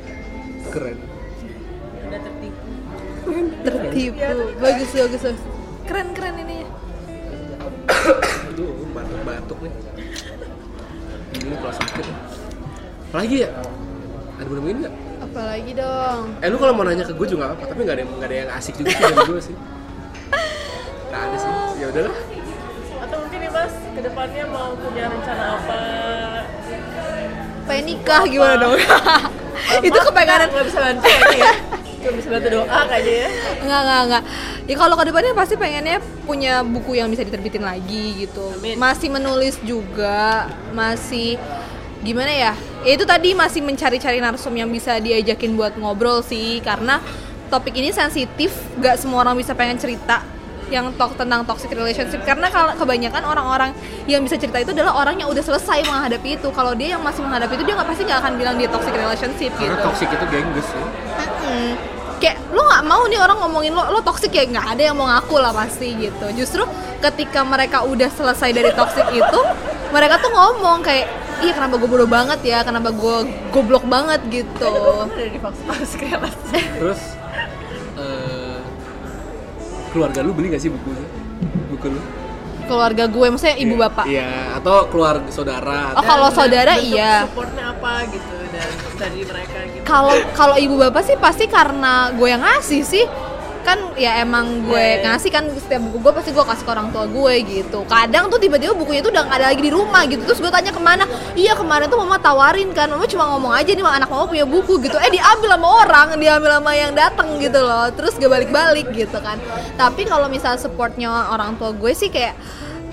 Keren. Udah tertipu. Tertipu. Bagus bagus bagus. Keren keren ini ya. aduh batuk batuk nih. Ini kalau sakit. Lagi ya ada bener ini nggak Apalagi dong. eh lu kalau mau nanya ke gue juga apa tapi nggak ada yang nggak ada yang asik juga sih dari gue sih *laughs* nggak ada sih ya udahlah atau mungkin nih mas ke depannya mau punya rencana apa Pengen nikah gimana dong? *laughs* itu kepengenan nggak bisa bantu ya ya cuma bisa bantu doa kayaknya ya Enggak, enggak, enggak. Ya kalau ke depannya pasti pengennya punya buku yang bisa diterbitin lagi gitu. Amin. Masih menulis juga, masih gimana ya? Ya itu tadi masih mencari-cari narsum yang bisa diajakin buat ngobrol sih karena topik ini sensitif, gak semua orang bisa pengen cerita yang talk tentang toxic relationship. Karena kalau kebanyakan orang-orang yang bisa cerita itu adalah orang yang udah selesai menghadapi itu. Kalau dia yang masih menghadapi itu dia nggak pasti nggak akan bilang dia toxic relationship karena gitu. toxic itu gengges ya Mm-mm. kayak lo nggak mau nih orang ngomongin lo lo toxic ya? Nggak ada yang mau ngaku lah pasti gitu. Justru ketika mereka udah selesai dari toxic itu mereka tuh ngomong kayak iya kenapa gue bodoh banget ya? Kenapa gue goblok banget gitu? Ada di faksi kayak terus eh, keluarga lu beli gak sih bukunya buku lu? Keluarga gue maksudnya ibu bapak? iya. Atau keluarga saudara oh kalau saudara iya. supportnya apa gitu dari dari mereka gitu? Kalau kalau ibu bapak sih pasti karena gue yang ngasih sih kan ya emang gue iya. ngasih kan setiap buku gue pasti gue kasih ke orang tua gue gitu. Kadang tuh tiba-tiba bukunya tuh udah nggak ada lagi di rumah gitu. Terus gue tanya ke mana? Iya kemarin tuh mama tawarin kan. Mama cuma ngomong aja nih anak mama punya buku gitu. Eh diambil sama orang diambil sama yang datang gitu loh. Terus gak balik-balik gitu kan. Tapi kalau misal supportnya orang tua gue sih kayak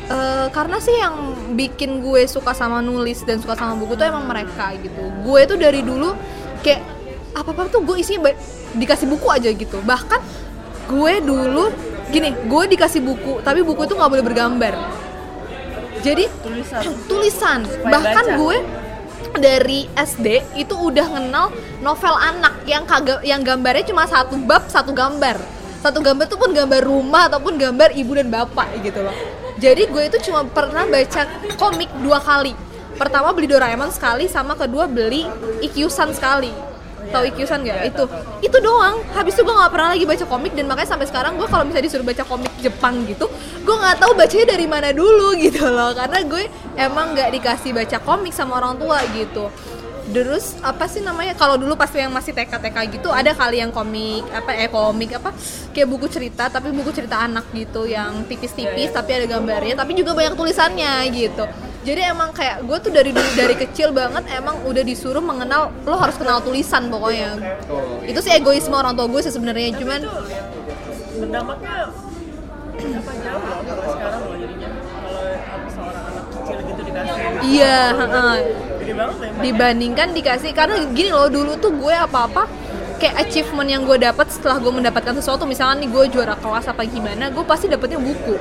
Eh, karena sih yang bikin gue suka sama nulis dan suka sama buku tuh emang mereka gitu. Gue tuh dari dulu kayak apa apa tuh gue isinya dikasih buku aja gitu. Bahkan gue dulu gini gue dikasih buku tapi buku itu nggak boleh bergambar. Jadi tulisan. *clears throat* tulisan. Supaya bahkan baca. gue dari SD itu udah kenal novel anak yang kagak yang gambarnya cuma satu bab satu gambar. Satu gambar tuh pun gambar rumah ataupun gambar ibu dan bapak gitu loh. Jadi gue itu cuma pernah baca komik dua kali. Pertama beli Doraemon sekali sama kedua beli Ikyusan sekali tahu Ikyusan nggak? Itu. itu doang. Habis itu gue nggak pernah lagi baca komik dan makanya sampai sekarang gue kalau misalnya disuruh baca komik Jepang gitu gue nggak tahu bacanya dari mana dulu *laughs* gitu loh. Karena gue emang nggak dikasih baca komik sama orang tua gitu. Terus apa sih namanya? Kalau dulu pas yang masih TK TK gitu ada kali yang komik apa eh komik apa? Kayak buku cerita tapi buku cerita anak gitu yang tipis-tipis tapi ada gambarnya tapi juga banyak tulisannya gitu jadi emang kayak gue tuh dari dulu dari kecil banget emang udah disuruh mengenal lo harus kenal tulisan pokoknya. Oh, itu sih egoisme orang tua gue sih sebenarnya cuman berdampaknya apa jauh loh kalau sekarang loh jadinya. Kalau seorang anak kecil gitu dikasih iya heeh. loh dibandingkan dikasih karena gini loh dulu tuh gue apa-apa kayak achievement yang gue dapat setelah gue mendapatkan sesuatu misalnya nih gue juara kelas apa gimana gue pasti dapetnya buku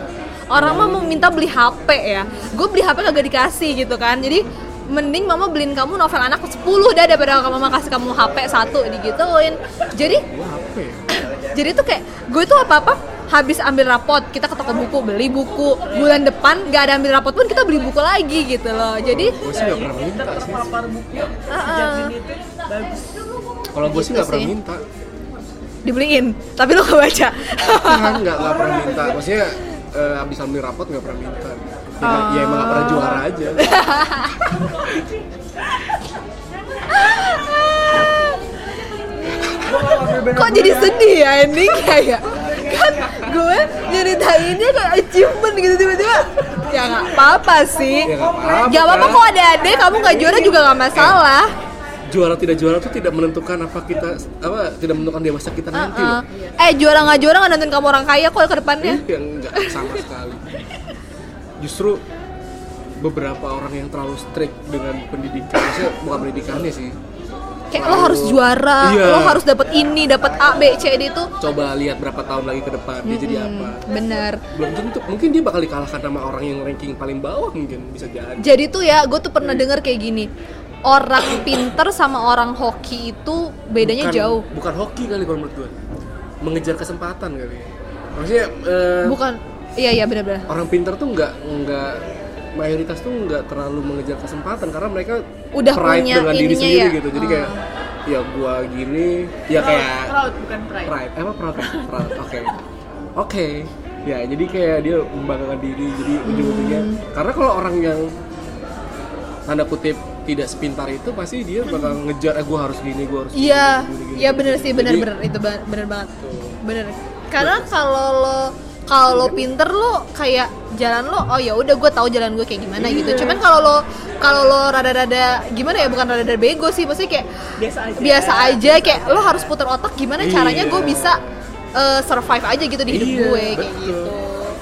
orang mah mau minta beli HP ya gue beli HP kagak dikasih gitu kan jadi mending mama beliin kamu novel anak 10 dah daripada mama kasih kamu HP satu digituin jadi *laughs* jadi tuh kayak gue tuh apa apa habis ambil rapot kita ke toko buku beli buku bulan depan nggak ada ambil rapot pun kita beli buku lagi gitu loh jadi Gue sih nggak pernah minta sih. Kalau gue sih nggak Gitu pernah sih. minta. dibeliin tapi lo gak baca Kan nggak nggak pernah minta. Maksudnya eh, abis ambil rapot nggak pernah minta. Ya, emang- ya emang nggak pernah juara aja. *laughs* kok jadi sedih ya endingnya ya kan gue nyeritainnya kayak achievement gitu tiba-tiba ya nggak apa-apa sih Ya nggak apa-apa. kok ada adek kamu nggak juara juga nggak masalah Juara tidak juara tuh tidak menentukan apa kita apa tidak menentukan dewasa kita nanti. Heeh. loh. eh juara nggak juara nggak nonton kamu orang kaya kok ke depannya Iya nggak sama sekali. Justru beberapa orang yang terlalu strict dengan pendidikan, maksudnya bukan pendidikannya sih. kayak lo harus juara Iya. lo harus dapat ini dapat A B C D itu Coba lihat berapa tahun lagi ke depan dia jadi apa. bener Belum tentu, mungkin dia bakal dikalahkan sama orang yang ranking paling bawah mungkin bisa jadi. jadi tuh ya gue tuh pernah denger kayak gini orang pinter sama orang hoki itu bedanya Bukan- jauh Bukan hoki kali kalau menurut gue. Mengejar kesempatan kali. Maksudnya eh, bukan iya iya benar-benar orang pinter tuh nggak nggak mayoritas tuh nggak terlalu mengejar kesempatan karena mereka Udah pride punya dengan diri sendiri ya. gitu jadi Ah. kayak ya gua gini ya kayak proud bukan pride pride eh, apa proud proud oke oke ya jadi kayak dia membanggakan diri jadi ujung-ujungnya Hmm. karena kalau orang yang tanda kutip tidak sepintar itu pasti dia bakal ngejar eh gua harus gini gua harus gini, Iya, gini, iya gini. bener sih, bener Jadi, bener itu bener banget, Tuh. bener. Karena kalau lo kalau lo pinter lo kayak jalan lo, oh ya udah gue tahu jalan gue kayak gimana Iya. gitu. Cuman kalau lo kalau lo rada-rada gimana ya bukan rada-rada bego sih, maksudnya kayak biasa aja biasa aja kayak lo harus putar otak gimana caranya Iya. gue bisa eh, survive aja gitu di hidup Iya, gue kayak betul. gitu.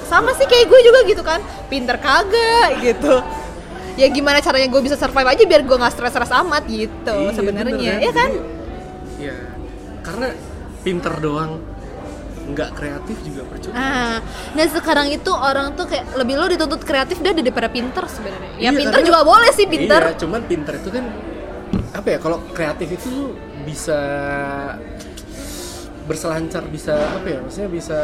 Sama sih kayak gue juga gitu kan, pinter kagak gitu. Ya gimana caranya gue bisa survive aja biar gue nggak stres-stres amat gitu Iya, sebenarnya, ya kan? Jadi, Iya. Karena pinter doang nggak kreatif juga percuma. Ah, nah sekarang itu orang tuh kayak lebih lo dituntut kreatif dah daripada pinter sebenarnya. Ya Iya, pinter karena- juga boleh sih pinter. Iya, cuman pinter itu kan apa ya? Kalau kreatif itu bisa berselancar, bisa apa ya? Maksudnya bisa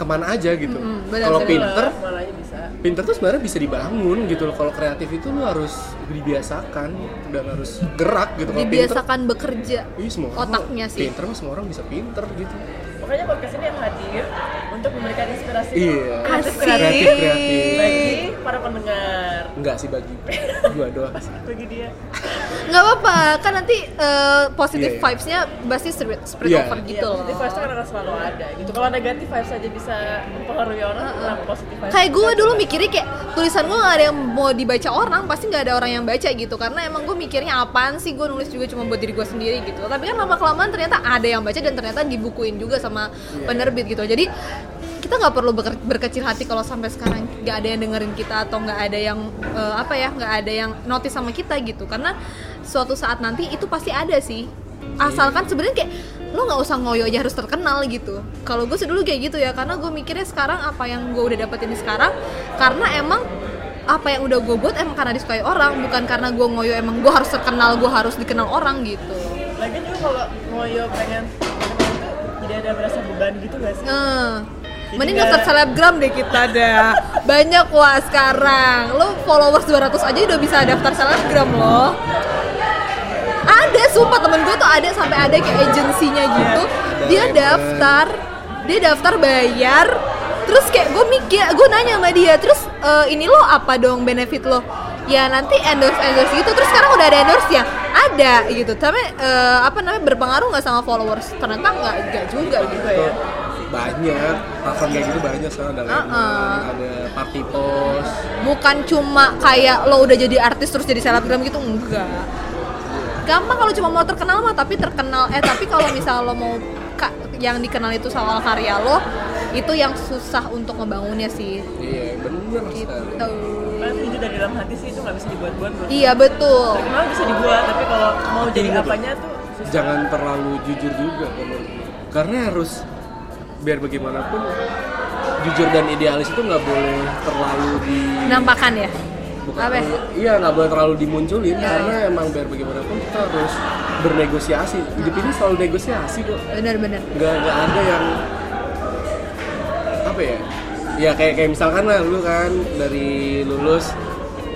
ke mana aja gitu. Mm-mm, benar, Kalau pinter, malah aja bisa pinter tuh sebenarnya bisa dibangun gitu loh. Kalau kreatif itu lu harus dibiasakan dan harus gerak gitu. Kalau pinter, Dibiasakan bekerja. iya semua otaknya sih. Pinter mah semua orang bisa pinter gitu. makanya podcast ini yang hadir untuk memberikan inspirasi Iya. kreatif kreatif Kreatif, kreatif. bagi para pendengar Enggak sih bagi *laughs* gua doang sih. bagi dia nggak apa-apa kan nanti eh, positive Iya, iya. vibes-nya pasti spread, spread Iya. over Iya, gitu loh. positif vibes kan selalu ada gitu kalau negatif vibes aja bisa mempengaruhi orang kenapa positif vibes Kayak gue dulu mikirnya kayak tulisan gue gak ada yang mau dibaca orang, pasti nggak ada orang yang baca gitu Karena emang gue mikirnya apaan sih gue nulis juga cuma buat diri gue sendiri gitu Tapi kan lama kelamaan ternyata ada yang baca dan ternyata dibukuin juga sama Iya. penerbit gitu Jadi kita nggak perlu berkecil hati kalau sampai sekarang nggak ada yang dengerin kita atau nggak ada yang eh, apa ya nggak ada yang notice sama kita gitu. Karena suatu saat nanti itu pasti ada sih. Asalkan sebenarnya kayak lo nggak usah ngoyo aja harus terkenal gitu. Kalau gue sih dulu kayak gitu ya karena gue mikirnya sekarang apa yang gue udah dapetin sekarang karena emang apa yang udah gue buat emang karena disukai orang bukan karena gue ngoyo emang gue harus terkenal gue harus dikenal orang gitu. Lagi juga kalau ngoyo pengen jadi ada berasa beban gitu gak sih? Eh, Mending daftar selebgram deh kita dah. Banyak wah sekarang. Lo followers 200 aja udah bisa daftar selebgram loh. Ada, sumpah temen gue tuh ada sampai ada kayak agensinya gitu. Dia daftar, dia daftar bayar. Terus kayak gue mikir, gue nanya sama dia, terus "Eh, ini lo apa dong benefit lo? Ya nanti endorse endorse gitu. Terus sekarang udah ada endorse ya? Ada gitu. Tapi eh, apa namanya berpengaruh nggak sama followers? Ternyata nggak juga gitu ya. Banyak platform kayak gitu banyak sekarang ada Lemon, Uh-uh. ada Party Post bukan cuma kayak lo udah jadi artis terus jadi selebgram gitu enggak gampang kalau cuma mau terkenal mah tapi terkenal eh tapi kalau misal lo mau ka- yang dikenal itu soal karya lo itu yang susah untuk ngebangunnya sih iya bener gitu sekali Kan itu dari dalam hati sih itu nggak bisa dibuat-buat bro. iya betul Terkenal bisa dibuat, tapi kalau mau jadi Iya, apanya tuh susah. jangan terlalu jujur juga menurut gue. karena harus biar bagaimanapun jujur dan idealis itu nggak boleh terlalu di nampakan ya? Bukan Apa? iya nggak boleh terlalu dimunculin Iya, karena emang biar bagaimanapun kita harus bernegosiasi. Hidup ini selalu negosiasi kok. Bener-bener nggak nggak ada yang apa ya? Ya kayak kayak misalkan lah lu kan dari lulus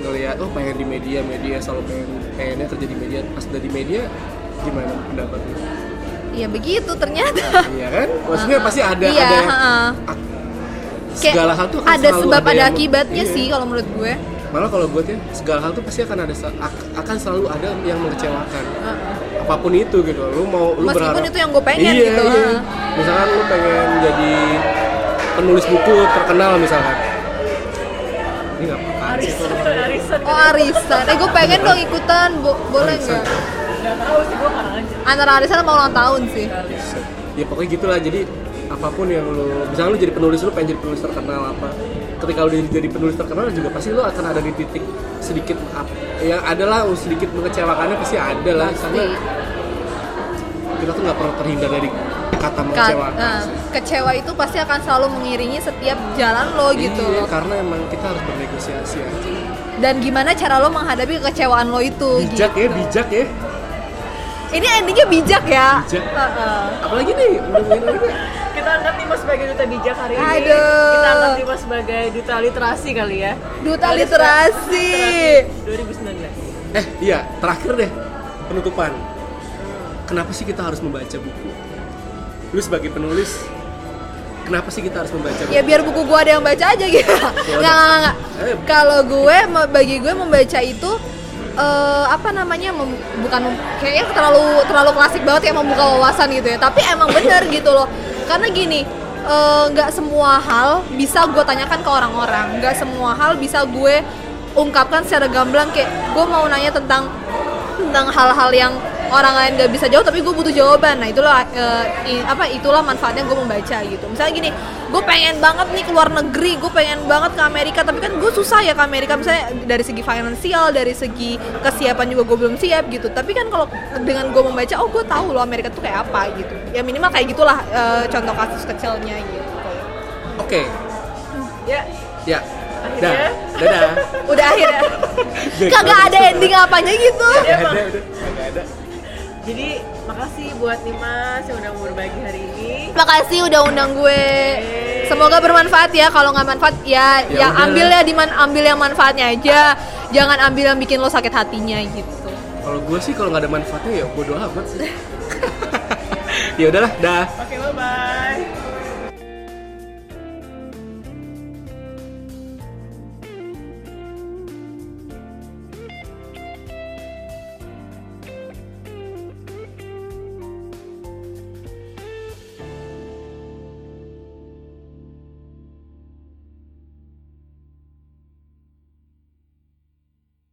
ngeliat oh pengen di media media selalu pengen pengennya kerja di media. Pas udah di media gimana pendapat lu iya begitu ternyata iya kan maksudnya pasti ada iya ada yang- segala hal tuh ada sebab ada yang- akibatnya iya. sih kalau menurut gue malah kalau buat ya segala hal tuh pasti akan ada akan selalu ada yang mengecewakan Heeh. apa pun itu gitu lu mau lu Meskipun berharap itu yang gue pengen iya, gitu, iya. misalkan lu pengen jadi penulis buku terkenal misalkan ini nggak Arisan, arisan. oh arisan eh gue pengen dong ikutan Bo- boleh nggak Nggak tahu sih karang aja. Antara arisan sama ulang tahun sih ya pokoknya gitulah jadi apa pun yang lu misalnya lu jadi penulis lu pengen jadi penulis terkenal apa ketika lu jadi, jadi penulis terkenal juga pasti lu akan ada di titik sedikit up yang adalah sedikit mengecewakannya pasti ada lah karena kita tuh nggak pernah terhindar dari kata Ka- mengecewakan nah, sih. kecewa itu pasti akan selalu mengiringi setiap jalan lo gitu Iya, karena emang kita harus bernegosiasi aja. dan gimana cara lo menghadapi kekecewaan lo itu Bijak gitu. ya, bijak ya. Ini endingnya bijak ya Bijak. Heeh. Apalagi nih, udah main lagi. Kita angkat Dimas sebagai duta bijak hari ini. Aduh. Kita angkat Dimas sebagai duta literasi kali ya. duta Kali literasi literasi 2019. Eh, iya, terakhir deh penutupan. Kenapa sih kita harus membaca buku? Lu sebagai penulis, kenapa sih kita harus membaca buku? ya biar buku gue ada yang baca aja gitu nggak nggak nggak, nggak Eh. kalau gue bagi gue membaca itu eh, apa namanya mem- bukan kayaknya terlalu terlalu klasik banget ya membuka wawasan gitu ya. Tapi emang bener gitu loh. Karena gini eh, nggak semua hal bisa gue tanyakan ke orang-orang. Nggak semua hal bisa gue ungkapkan secara gamblang kayak gue mau nanya tentang tentang hal-hal yang orang lain gak bisa jawab tapi gue butuh jawaban. Nah itulah eh, i- apa itulah manfaatnya gue membaca gitu. Misalnya gini gue pengen banget nih ke luar negeri gue pengen banget ke Amerika tapi kan gue susah ya ke Amerika. Misalnya dari segi finansial dari segi kesiapan juga gue belum siap gitu. Tapi kan kalau dengan gue membaca oh gue tahu loh Amerika tuh kayak apa gitu. Ya minimal kayak gitulah eh, contoh kasus kecilnya gitu. Oke, Ya, ya. Akhirnya? Dah, dadah. *laughs* udah akhirnya. Kagak ada ending apanya gitu. Gak ada, udah. Gak ada. Jadi makasih buat Dimas yang udah mau berbagi hari ini. Makasih udah undang gue. Semoga bermanfaat ya. Kalau nggak manfaat ya, Ya yang udah. ambil ya diman ambil yang manfaatnya aja. Jangan ambil yang bikin lo sakit hatinya gitu. Kalau gue sih kalau nggak ada manfaatnya ya bodo amat sih. *laughs* ya udahlah, dah. Oke, bye bye.